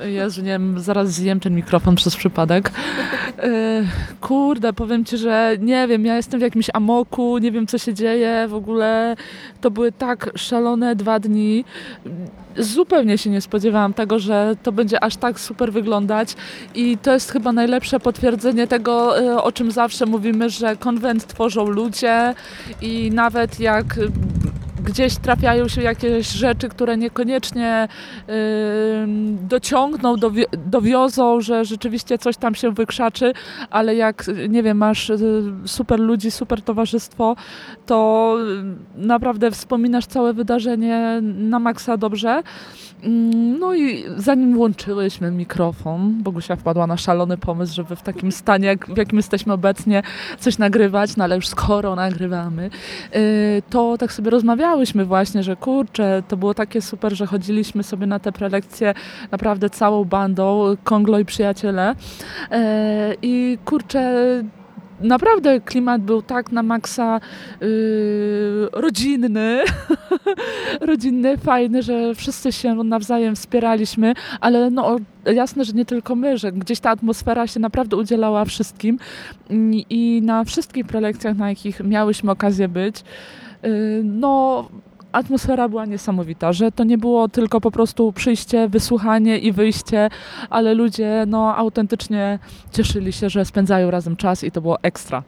E, Jezu, nie wiem, zaraz zjem ten mikrofon przez przypadek. Kurde, powiem Ci, że nie wiem, ja jestem w jakimś amoku, nie wiem co się dzieje, w ogóle to były tak szalone dwa dni zupełnie się nie spodziewałam tego, że to będzie aż tak super wyglądać i to jest chyba najlepsze potwierdzenie tego, e, o czym zawsze mówimy, że konwent tworzą ludzie i nawet jak gdzieś trafiają się jakieś rzeczy, które niekoniecznie dociągną, dowi dowiozą, że rzeczywiście coś tam się wykrzaczy, ale jak, nie wiem, masz y, super ludzi, super towarzystwo, to naprawdę wspominasz całe wydarzenie na maksa dobrze. Mm, no i zanim włączyłyśmy mikrofon, Bogusia wpadła na szalony pomysł, żeby w takim stanie, jak, w jakim jesteśmy obecnie, coś nagrywać, no ale już skoro nagrywamy, y, to tak sobie rozmawiałyśmy właśnie, że kurczę, to było takie super, że chodziliśmy sobie na te prelekcje naprawdę całą bandą, Konglo i przyjaciele y, i kurczę, naprawdę klimat był tak na maksa yy, rodzinny, (laughs) rodzinny, fajny, że wszyscy się nawzajem wspieraliśmy, ale no jasne, że nie tylko my, że gdzieś ta atmosfera się naprawdę udzielała wszystkim i, i na wszystkich prelekcjach, na jakich miałyśmy okazję być, yy, no atmosfera była niesamowita, że to nie było tylko po prostu przyjście, wysłuchanie i wyjście, ale ludzie no, autentycznie cieszyli się, że spędzają razem czas i to było ekstra.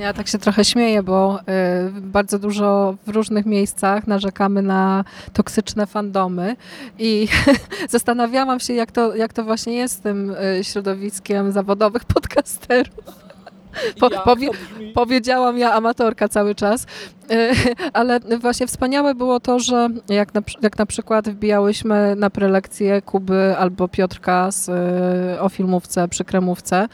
Ja tak się trochę śmieję, bo y, bardzo dużo w różnych miejscach narzekamy na toksyczne fandomy i (laughs) zastanawiałam się, jak to, jak to właśnie jest z tym y, środowiskiem zawodowych podcasterów. Po, powie, powiedziałam ja amatorka cały czas, e, (laughs) ale właśnie wspaniałe było to, że jak na, jak na przykład wbijałyśmy na prelekcję Kuby albo Piotrka z, e, o filmówce przy kremówce,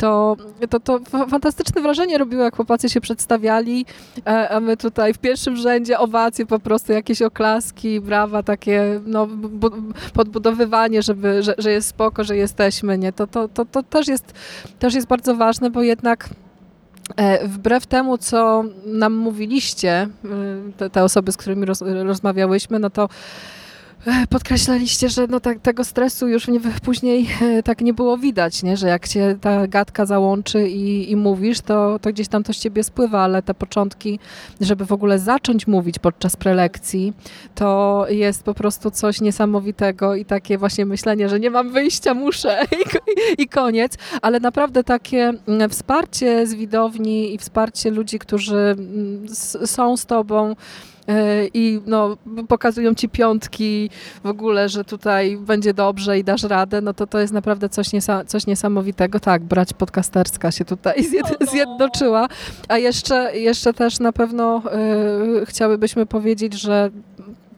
to, to, to fantastyczne wrażenie robiło, jak chłopacy się przedstawiali, e, a my tutaj w pierwszym rzędzie owacje, po prostu jakieś oklaski, brawa, takie no, podbudowywanie, żeby, że, że jest spoko, że jesteśmy, nie? To, to, to, to też, jest, też jest bardzo ważne, bo jednak e, Wbrew temu, co nam mówiliście, te, te osoby, z którymi roz, rozmawiałyśmy, no to podkreślaliście, że no tak, tego stresu już nie, później e, tak nie było widać, nie? że jak cię ta gadka załączy i, i mówisz, to, to gdzieś tam to z ciebie spływa, ale te początki, żeby w ogóle zacząć mówić podczas prelekcji, to jest po prostu coś niesamowitego i takie właśnie myślenie, że nie mam wyjścia, muszę (laughs) i, i koniec, ale naprawdę takie mm, wsparcie z widowni i wsparcie ludzi, którzy mm, są z tobą, E, i no, pokazują ci piątki w ogóle, że tutaj będzie dobrze i dasz radę, no to to jest naprawdę coś, niesa coś niesamowitego. Tak, brać podcasterska się tutaj (laughs) zjed no, no. zjednoczyła. A jeszcze, jeszcze też na pewno y, chciałybyśmy powiedzieć, że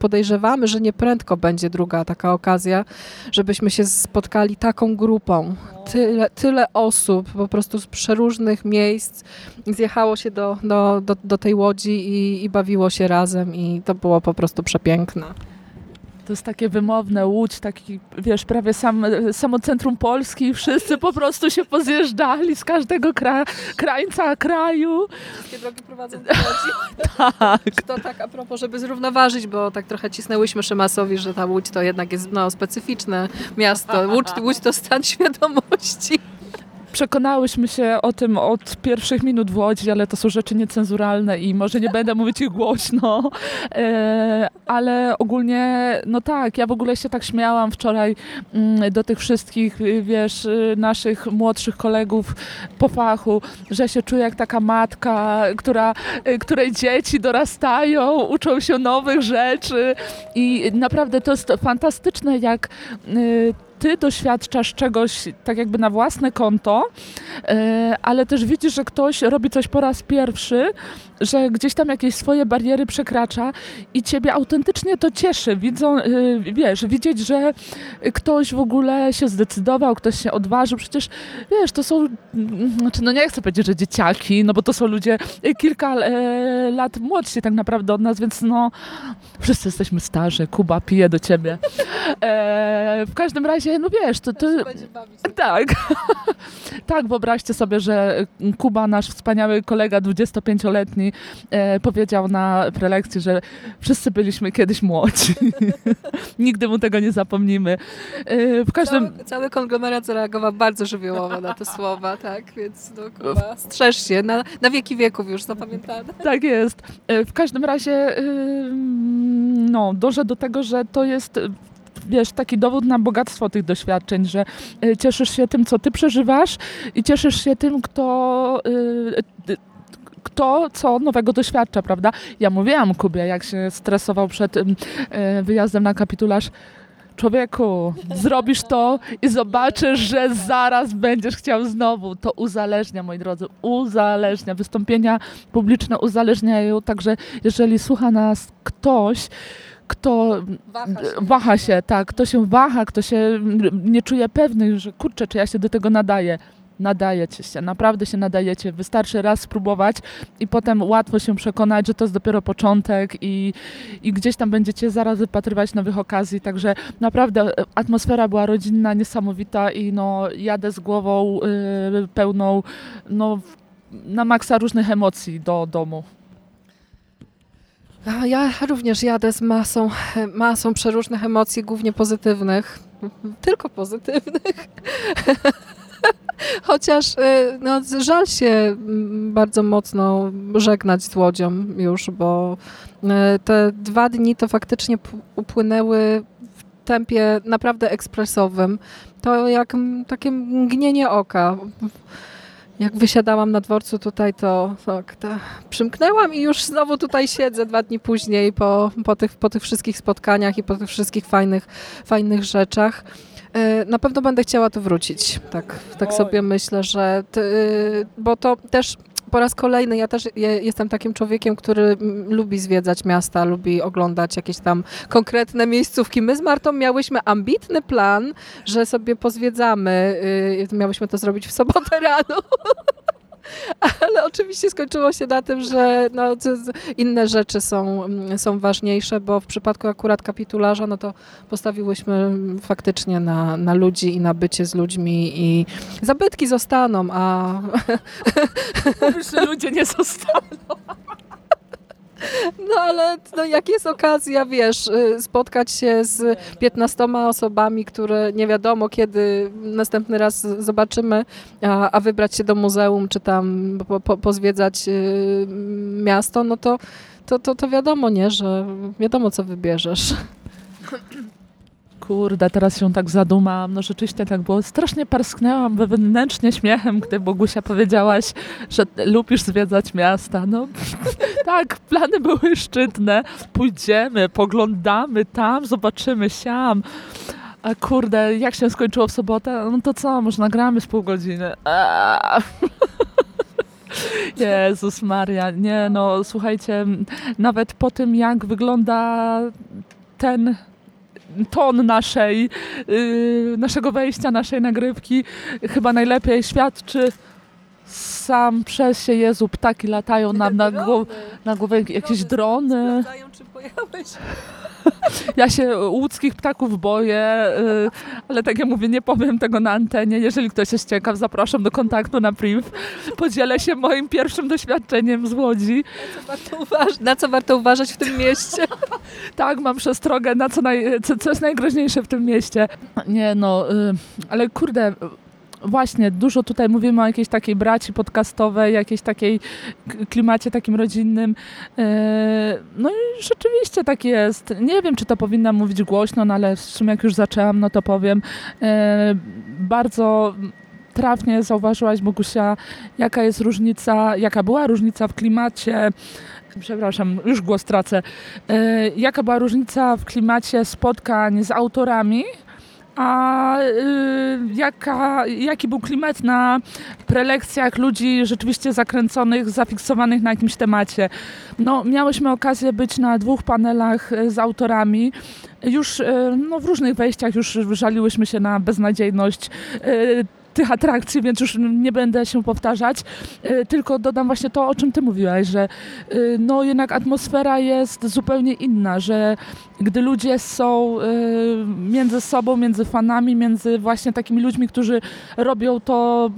podejrzewamy, że nieprędko będzie druga taka okazja, żebyśmy się spotkali taką grupą. Tyle, tyle osób po prostu z przeróżnych miejsc zjechało się do, do, do, do tej łodzi i, i bawiło się razem i to było po prostu przepiękne. To jest takie wymowne, Łódź, taki, wiesz, prawie sam, samo centrum Polski i wszyscy po prostu się pozjeżdżali z każdego kra, krańca kraju. Wszystkie drogi prowadzą do (laughs) Łodzi. Tak. To tak a propos, żeby zrównoważyć, bo tak trochę cisnęłyśmy Szymasowi, że ta Łódź to jednak jest no, specyficzne miasto. Łódź, Łódź to stan (laughs) świadomości. Przekonałyśmy się o tym od pierwszych minut w Łodzi, ale to są rzeczy niecenzuralne i może nie będę mówić ich głośno, e, ale ogólnie, no tak, ja w ogóle się tak śmiałam wczoraj mm, do tych wszystkich, wiesz, naszych młodszych kolegów po fachu, że się czuję jak taka matka, która, której dzieci dorastają, uczą się nowych rzeczy. I naprawdę to jest fantastyczne, jak y, ty doświadczasz czegoś tak jakby na własne konto, e, ale też widzisz, że ktoś robi coś po raz pierwszy, że gdzieś tam jakieś swoje bariery przekracza i ciebie autentycznie to cieszy. Widzą, e, wiesz, widzieć, że ktoś w ogóle się zdecydował, ktoś się odważył. Przecież, wiesz, to są, znaczy, no nie chcę powiedzieć, że dzieciaki, no bo to są ludzie kilka e, lat młodsi tak naprawdę od nas, więc no wszyscy jesteśmy starzy. Kuba pije do ciebie. W każdym razie no wiesz, to... to tak, (laughs) tak, wyobraźcie sobie, że Kuba, nasz wspaniały kolega 25-letni, e, powiedział na prelekcji, że wszyscy byliśmy kiedyś młodzi. (laughs) Nigdy mu tego nie zapomnimy. E, w każdym... Cały, cały konglomerat zareagował bardzo żywiołowo na te słowa, tak, więc no Kuba, strzeż się, na, na wieki wieków już zapamiętane. Tak jest. E, w każdym razie no, dążę do tego, że to jest wiesz, taki dowód na bogactwo tych doświadczeń, że y, cieszysz się tym, co ty przeżywasz i cieszysz się tym, kto y, kto co nowego doświadcza, prawda? Ja mówiłam Kubie, jak się stresował przed y, wyjazdem na kapitularz, człowieku, zrobisz to i zobaczysz, że zaraz będziesz chciał znowu. To uzależnia, moi drodzy, uzależnia. Wystąpienia publiczne uzależniają, także jeżeli słucha nas ktoś, kto waha się. waha się, tak, kto się waha, kto się nie czuje pewny, że kurczę, czy ja się do tego nadaję. Nadajecie się, naprawdę się nadajecie. Wystarczy raz spróbować i potem łatwo się przekonać, że to jest dopiero początek i, i gdzieś tam będziecie zaraz wypatrywać nowych okazji. Także naprawdę e, atmosfera była rodzinna, niesamowita i no, jadę z głową yy, pełną no, na maksa różnych emocji do domu. Ja również jadę z masą, masą przeróżnych emocji, głównie pozytywnych. Tylko pozytywnych. (laughs) Chociaż y, no, żal się mm, bardzo mocno żegnać z Łodzią już, bo y, te dwa dni to faktycznie upłynęły w tempie naprawdę ekspresowym. To jak takie mgnienie oka jak wysiadałam na dworcu tutaj, to tak, ta, przymknęłam i już znowu tutaj siedzę dwa dni później po, po, tych, po tych wszystkich spotkaniach i po tych wszystkich fajnych, fajnych rzeczach. E, na pewno będę chciała tu wrócić. Tak, tak sobie myślę, że. Ty, bo to też po raz kolejny ja też jestem takim człowiekiem, który lubi zwiedzać miasta, lubi oglądać jakieś tam konkretne miejscówki. My z Martą miałyśmy ambitny plan, że sobie pozwiedzamy. Y, miałyśmy to zrobić w sobotę (laughs) rano. Ale oczywiście skończyło się na tym, że no, inne rzeczy są, mm, są ważniejsze, bo w przypadku akurat kapitularza, no to postawiłyśmy faktycznie na, na ludzi i na bycie z ludźmi i zabytki zostaną, a... Mówisz, ludzie nie zostaną. (laughs) No ale no, jak jest okazja, wiesz, y, spotkać się z 15 osobami, które nie wiadomo kiedy następny raz zobaczymy, a, a wybrać się do muzeum, czy tam po, po, pozwiedzać y, miasto, no to, to, to, to wiadomo, nie, że wiadomo co wybierzesz. (clears throat) Kurde, teraz się tak zadumałam. No rzeczywiście tak było. Strasznie parsknęłam wewnętrznie śmiechem, gdy Bogusia powiedziałaś, że lubisz zwiedzać miasta. No (laughs) tak, plany były szczytne. Pójdziemy, poglądamy tam, zobaczymy siam. A kurde, jak się skończyło w sobotę? No to co, może nagramy z pół godziny. (laughs) Jezus Maria, nie no, słuchajcie, nawet po tym jak wygląda ten ton naszej, yy, naszego wejścia, naszej nagrywki chyba najlepiej świadczy sam przez się, Jezu, ptaki latają nam na, na głowę, jakieś drony. Sprawdzają, czy pojechałeś. (laughs) Ja się łódzkich ptaków boję, y, ale tak jak mówię, nie powiem tego na antenie. Jeżeli ktoś jest ciekaw, zapraszam do kontaktu na priv. Podzielę się moim pierwszym doświadczeniem z Łodzi. Na co warto, uważ- na co warto uważać w tym mieście? (laughs) Tak, mam przestrogę, na co, naj, co, co jest najgroźniejsze w tym mieście. Nie no, y, ale kurde, właśnie, dużo tutaj mówimy o jakiejś takiej braci podcastowej, jakiejś takiej klimacie takim rodzinnym. Y, No i rzeczywiście tak jest. Nie wiem, czy to powinna mówić głośno, no ale w sumie jak już zaczęłam, no to powiem. Y, Bardzo trafnie zauważyłaś, Bogusia, jaka jest różnica, jaka była różnica w klimacie przepraszam, już głos tracę. E, jaka była różnica w klimacie spotkań z autorami, a e, jaka, jaki był klimat na prelekcjach ludzi rzeczywiście zakręconych, zafiksowanych na jakimś temacie. No, miałyśmy okazję być na dwóch panelach e, z autorami. Już e, no, w różnych wejściach już żaliłyśmy się na beznadziejność e, tych atrakcji, więc już nie będę się powtarzać. E, Tylko dodam właśnie to, o czym ty mówiłaś, że y, no jednak atmosfera jest zupełnie inna, że gdy ludzie są y, między sobą, między fanami, między właśnie takimi ludźmi, którzy robią to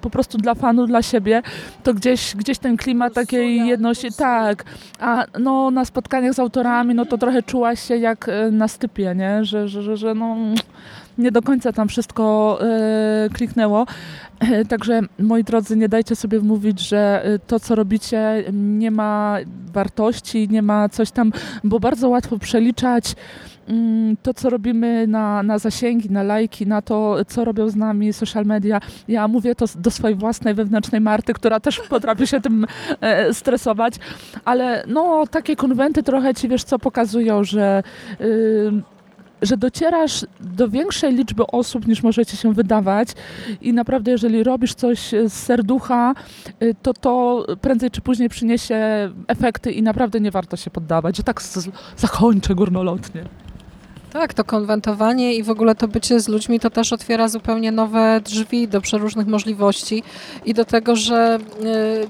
po prostu dla fanu, dla siebie, to gdzieś, gdzieś ten klimat takiej jedności, tak, a no na spotkaniach z autorami, no to trochę czułaś się jak na stypie, nie, że, że, że, że no nie do końca tam wszystko y, kliknęło. E, Także moi drodzy, nie dajcie sobie wmówić, że y, to, co robicie, nie ma wartości, nie ma coś tam, bo bardzo łatwo przeliczać mm, to, co robimy na, na zasięgi, na lajki, na to, co robią z nami social media. Ja mówię to do swojej własnej wewnętrznej Marty, która też potrafi się tym e, stresować, ale no, takie konwenty trochę ci, wiesz co, pokazują, że y, że docierasz do większej liczby osób niż możecie się wydawać i naprawdę jeżeli robisz coś z serducha, y, to to prędzej czy później przyniesie efekty i naprawdę nie warto się poddawać. Że tak zakończę górnolotnie. Tak, to konwentowanie i w ogóle to bycie z ludźmi to też otwiera zupełnie nowe drzwi do przeróżnych możliwości i do tego, że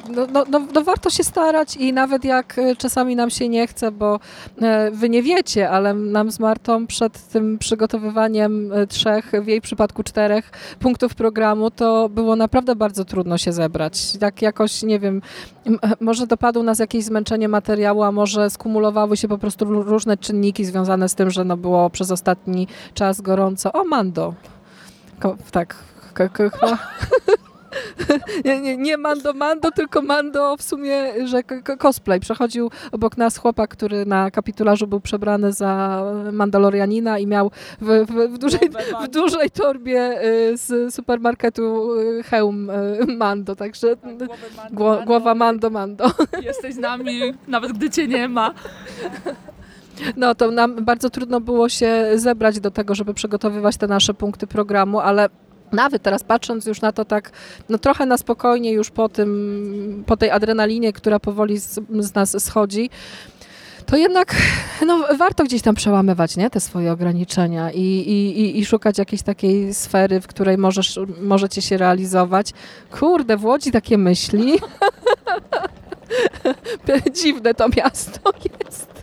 y, no, no, no, no warto się starać i nawet jak y, czasami nam się nie chce, bo y, wy nie wiecie, ale nam z Martą przed tym przygotowywaniem trzech, w jej przypadku czterech punktów programu, to było naprawdę bardzo trudno się zebrać. Tak jakoś, nie wiem, m- może dopadło nas jakieś zmęczenie materiału, a może skumulowały się po prostu ró- różne czynniki związane z tym, że no było przez ostatni czas gorąco. O, Mando. Ko, tak. K, k, chyba- (laughs) nie, nie, nie Mando Mando, tylko Mando w sumie, że cosplay. Przechodził obok nas chłopak, który na kapitularzu był przebrany za Mandalorianina i miał w, w, w, dużej, w dużej torbie y, z supermarketu y, hełm y, Mando, także gło, głowa Mando Mando. Jesteś z nami, nawet gdy cię nie ma. (laughs) No to nam bardzo trudno było się zebrać do tego, żeby przygotowywać te nasze punkty programu, ale nawet teraz patrząc już na to tak, no trochę na spokojnie już po tym, po tej adrenalinie, która powoli z, z nas schodzi, to jednak no, warto gdzieś tam przełamywać nie, te swoje ograniczenia i, i, i, szukać jakiejś takiej sfery, w której możesz, możecie się realizować. Kurde, w Łodzi takie myśli. (laughs) Dziwne to miasto (laughs) jest.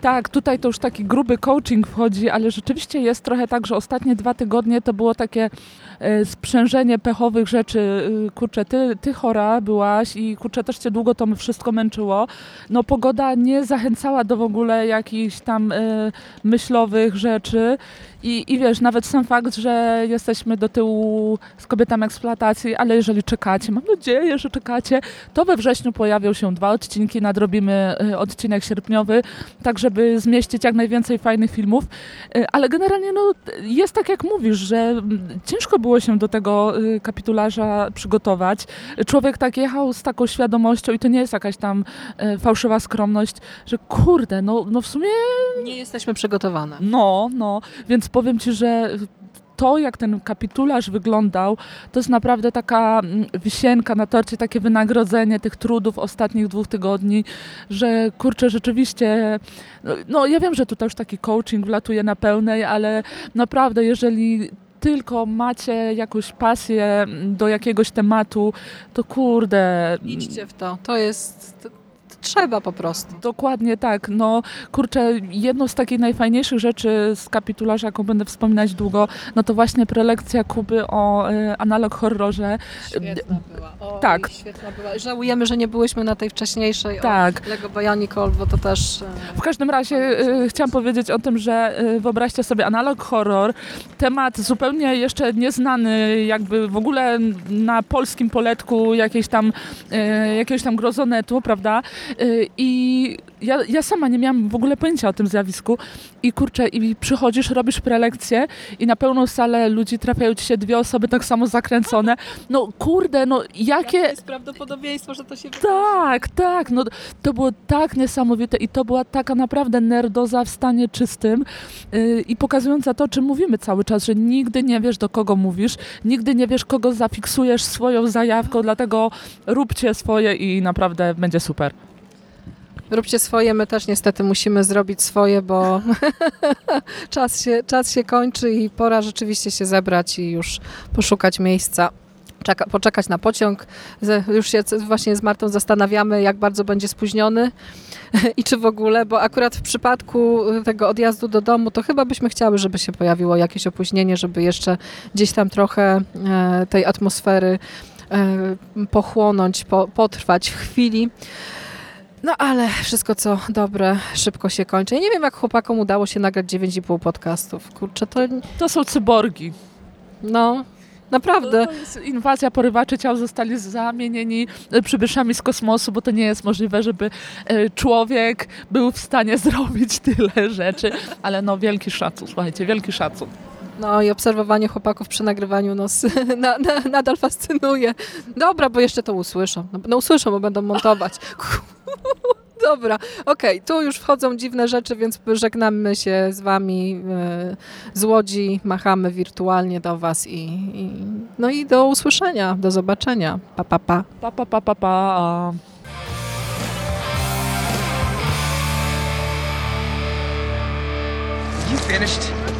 Tak, tutaj to już taki gruby coaching wchodzi, ale rzeczywiście jest trochę tak, że ostatnie dwa tygodnie to było takie e, sprzężenie pechowych rzeczy. E, Kurczę, ty, ty chora byłaś i kurczę, też cię długo to wszystko męczyło. No pogoda nie zachęcała do w ogóle jakichś tam e, myślowych rzeczy i, i wiesz, nawet sam fakt, że jesteśmy do tyłu z kobietami eksploatacji, ale jeżeli czekacie, mam nadzieję, że czekacie, to we wrześniu pojawią się dwa odcinki, nadrobimy odcinek sierpniowy, tak żeby zmieścić jak najwięcej fajnych filmów. E, Ale generalnie no, jest tak jak mówisz, że mm, ciężko było się do tego e, kapitularza przygotować. Człowiek tak jechał z taką świadomością i to nie jest jakaś tam e, fałszywa skromność, że kurde, no, no w sumie Nie jesteśmy przygotowane. no, no, więc powiem Ci, że to, jak ten kapitularz wyglądał, to jest naprawdę taka mm, wisienka na torcie, takie wynagrodzenie tych trudów ostatnich dwóch tygodni, że kurczę, rzeczywiście, no, no ja wiem, że tutaj już taki coaching wlatuje na pełnej, ale naprawdę, jeżeli tylko macie jakąś pasję do jakiegoś tematu, to kurde. Idźcie w to. To jest. Trzeba po prostu. Dokładnie tak. No kurczę, jedną z takich najfajniejszych rzeczy z kapitularza, jaką będę wspominać długo, no to właśnie prelekcja Kuby o y, analog horrorze. Świetna była. O, tak. Świetna była. Żałujemy, że nie byłyśmy na tej wcześniejszej Tak. o Lego Bionicle, bo to też... e, W każdym razie y, chciałam powiedzieć o tym, że y, wyobraźcie sobie analog horror, temat zupełnie jeszcze nieznany jakby w ogóle na polskim poletku jakiejś tam, y, jakiegoś tam grozonetu, prawda? Y, I ja, ja sama nie miałam w ogóle pojęcia o tym zjawisku i kurczę, i przychodzisz, robisz prelekcję i na pełną salę ludzi trafiają ci się dwie osoby tak samo zakręcone. No kurde, no jakie... jest prawdopodobieństwo, że to się Tak, tak, no to było tak niesamowite i to była taka naprawdę nerdoza w stanie czystym yy, i pokazująca to, o czym mówimy cały czas, że nigdy nie wiesz, do kogo mówisz, nigdy nie wiesz, kogo zafiksujesz swoją zajawką, dlatego róbcie swoje i naprawdę będzie super. Róbcie swoje, my też niestety musimy zrobić swoje, bo (laughs) czas, się, czas się kończy i pora rzeczywiście się zebrać i już poszukać miejsca. Czeka, poczekać na pociąg. Już się właśnie z Martą zastanawiamy, jak bardzo będzie spóźniony (laughs) i czy w ogóle, bo akurat w przypadku tego odjazdu do domu, to chyba byśmy chciały, żeby się pojawiło jakieś opóźnienie, żeby jeszcze gdzieś tam trochę e, tej atmosfery e, pochłonąć, po, potrwać w chwili. No ale wszystko co dobre szybko się kończy. Ja nie wiem jak chłopakom udało się nagrać 9,5 podcastów. Kurczę, to To są cyborgi. no naprawdę. To jest inwazja porywaczy ciał, zostali zamienieni przybyszami z kosmosu, bo to nie jest możliwe, żeby e, człowiek był w stanie (laughs) zrobić tyle rzeczy. Ale no wielki szacun, słuchajcie, wielki szacun. No i obserwowanie chłopaków przy nagrywaniu nas (laughs) na, na, nadal fascynuje. Dobra, bo jeszcze to usłyszą. No, no usłyszą, bo będą montować. (laughs) Dobra, okej, tu już wchodzą dziwne rzeczy, więc żegnamy się z wami e, z Łodzi, machamy wirtualnie do was i, i no i do usłyszenia, do zobaczenia. Pa, pa, pa. Pa, pa, pa, pa, pa. You finished?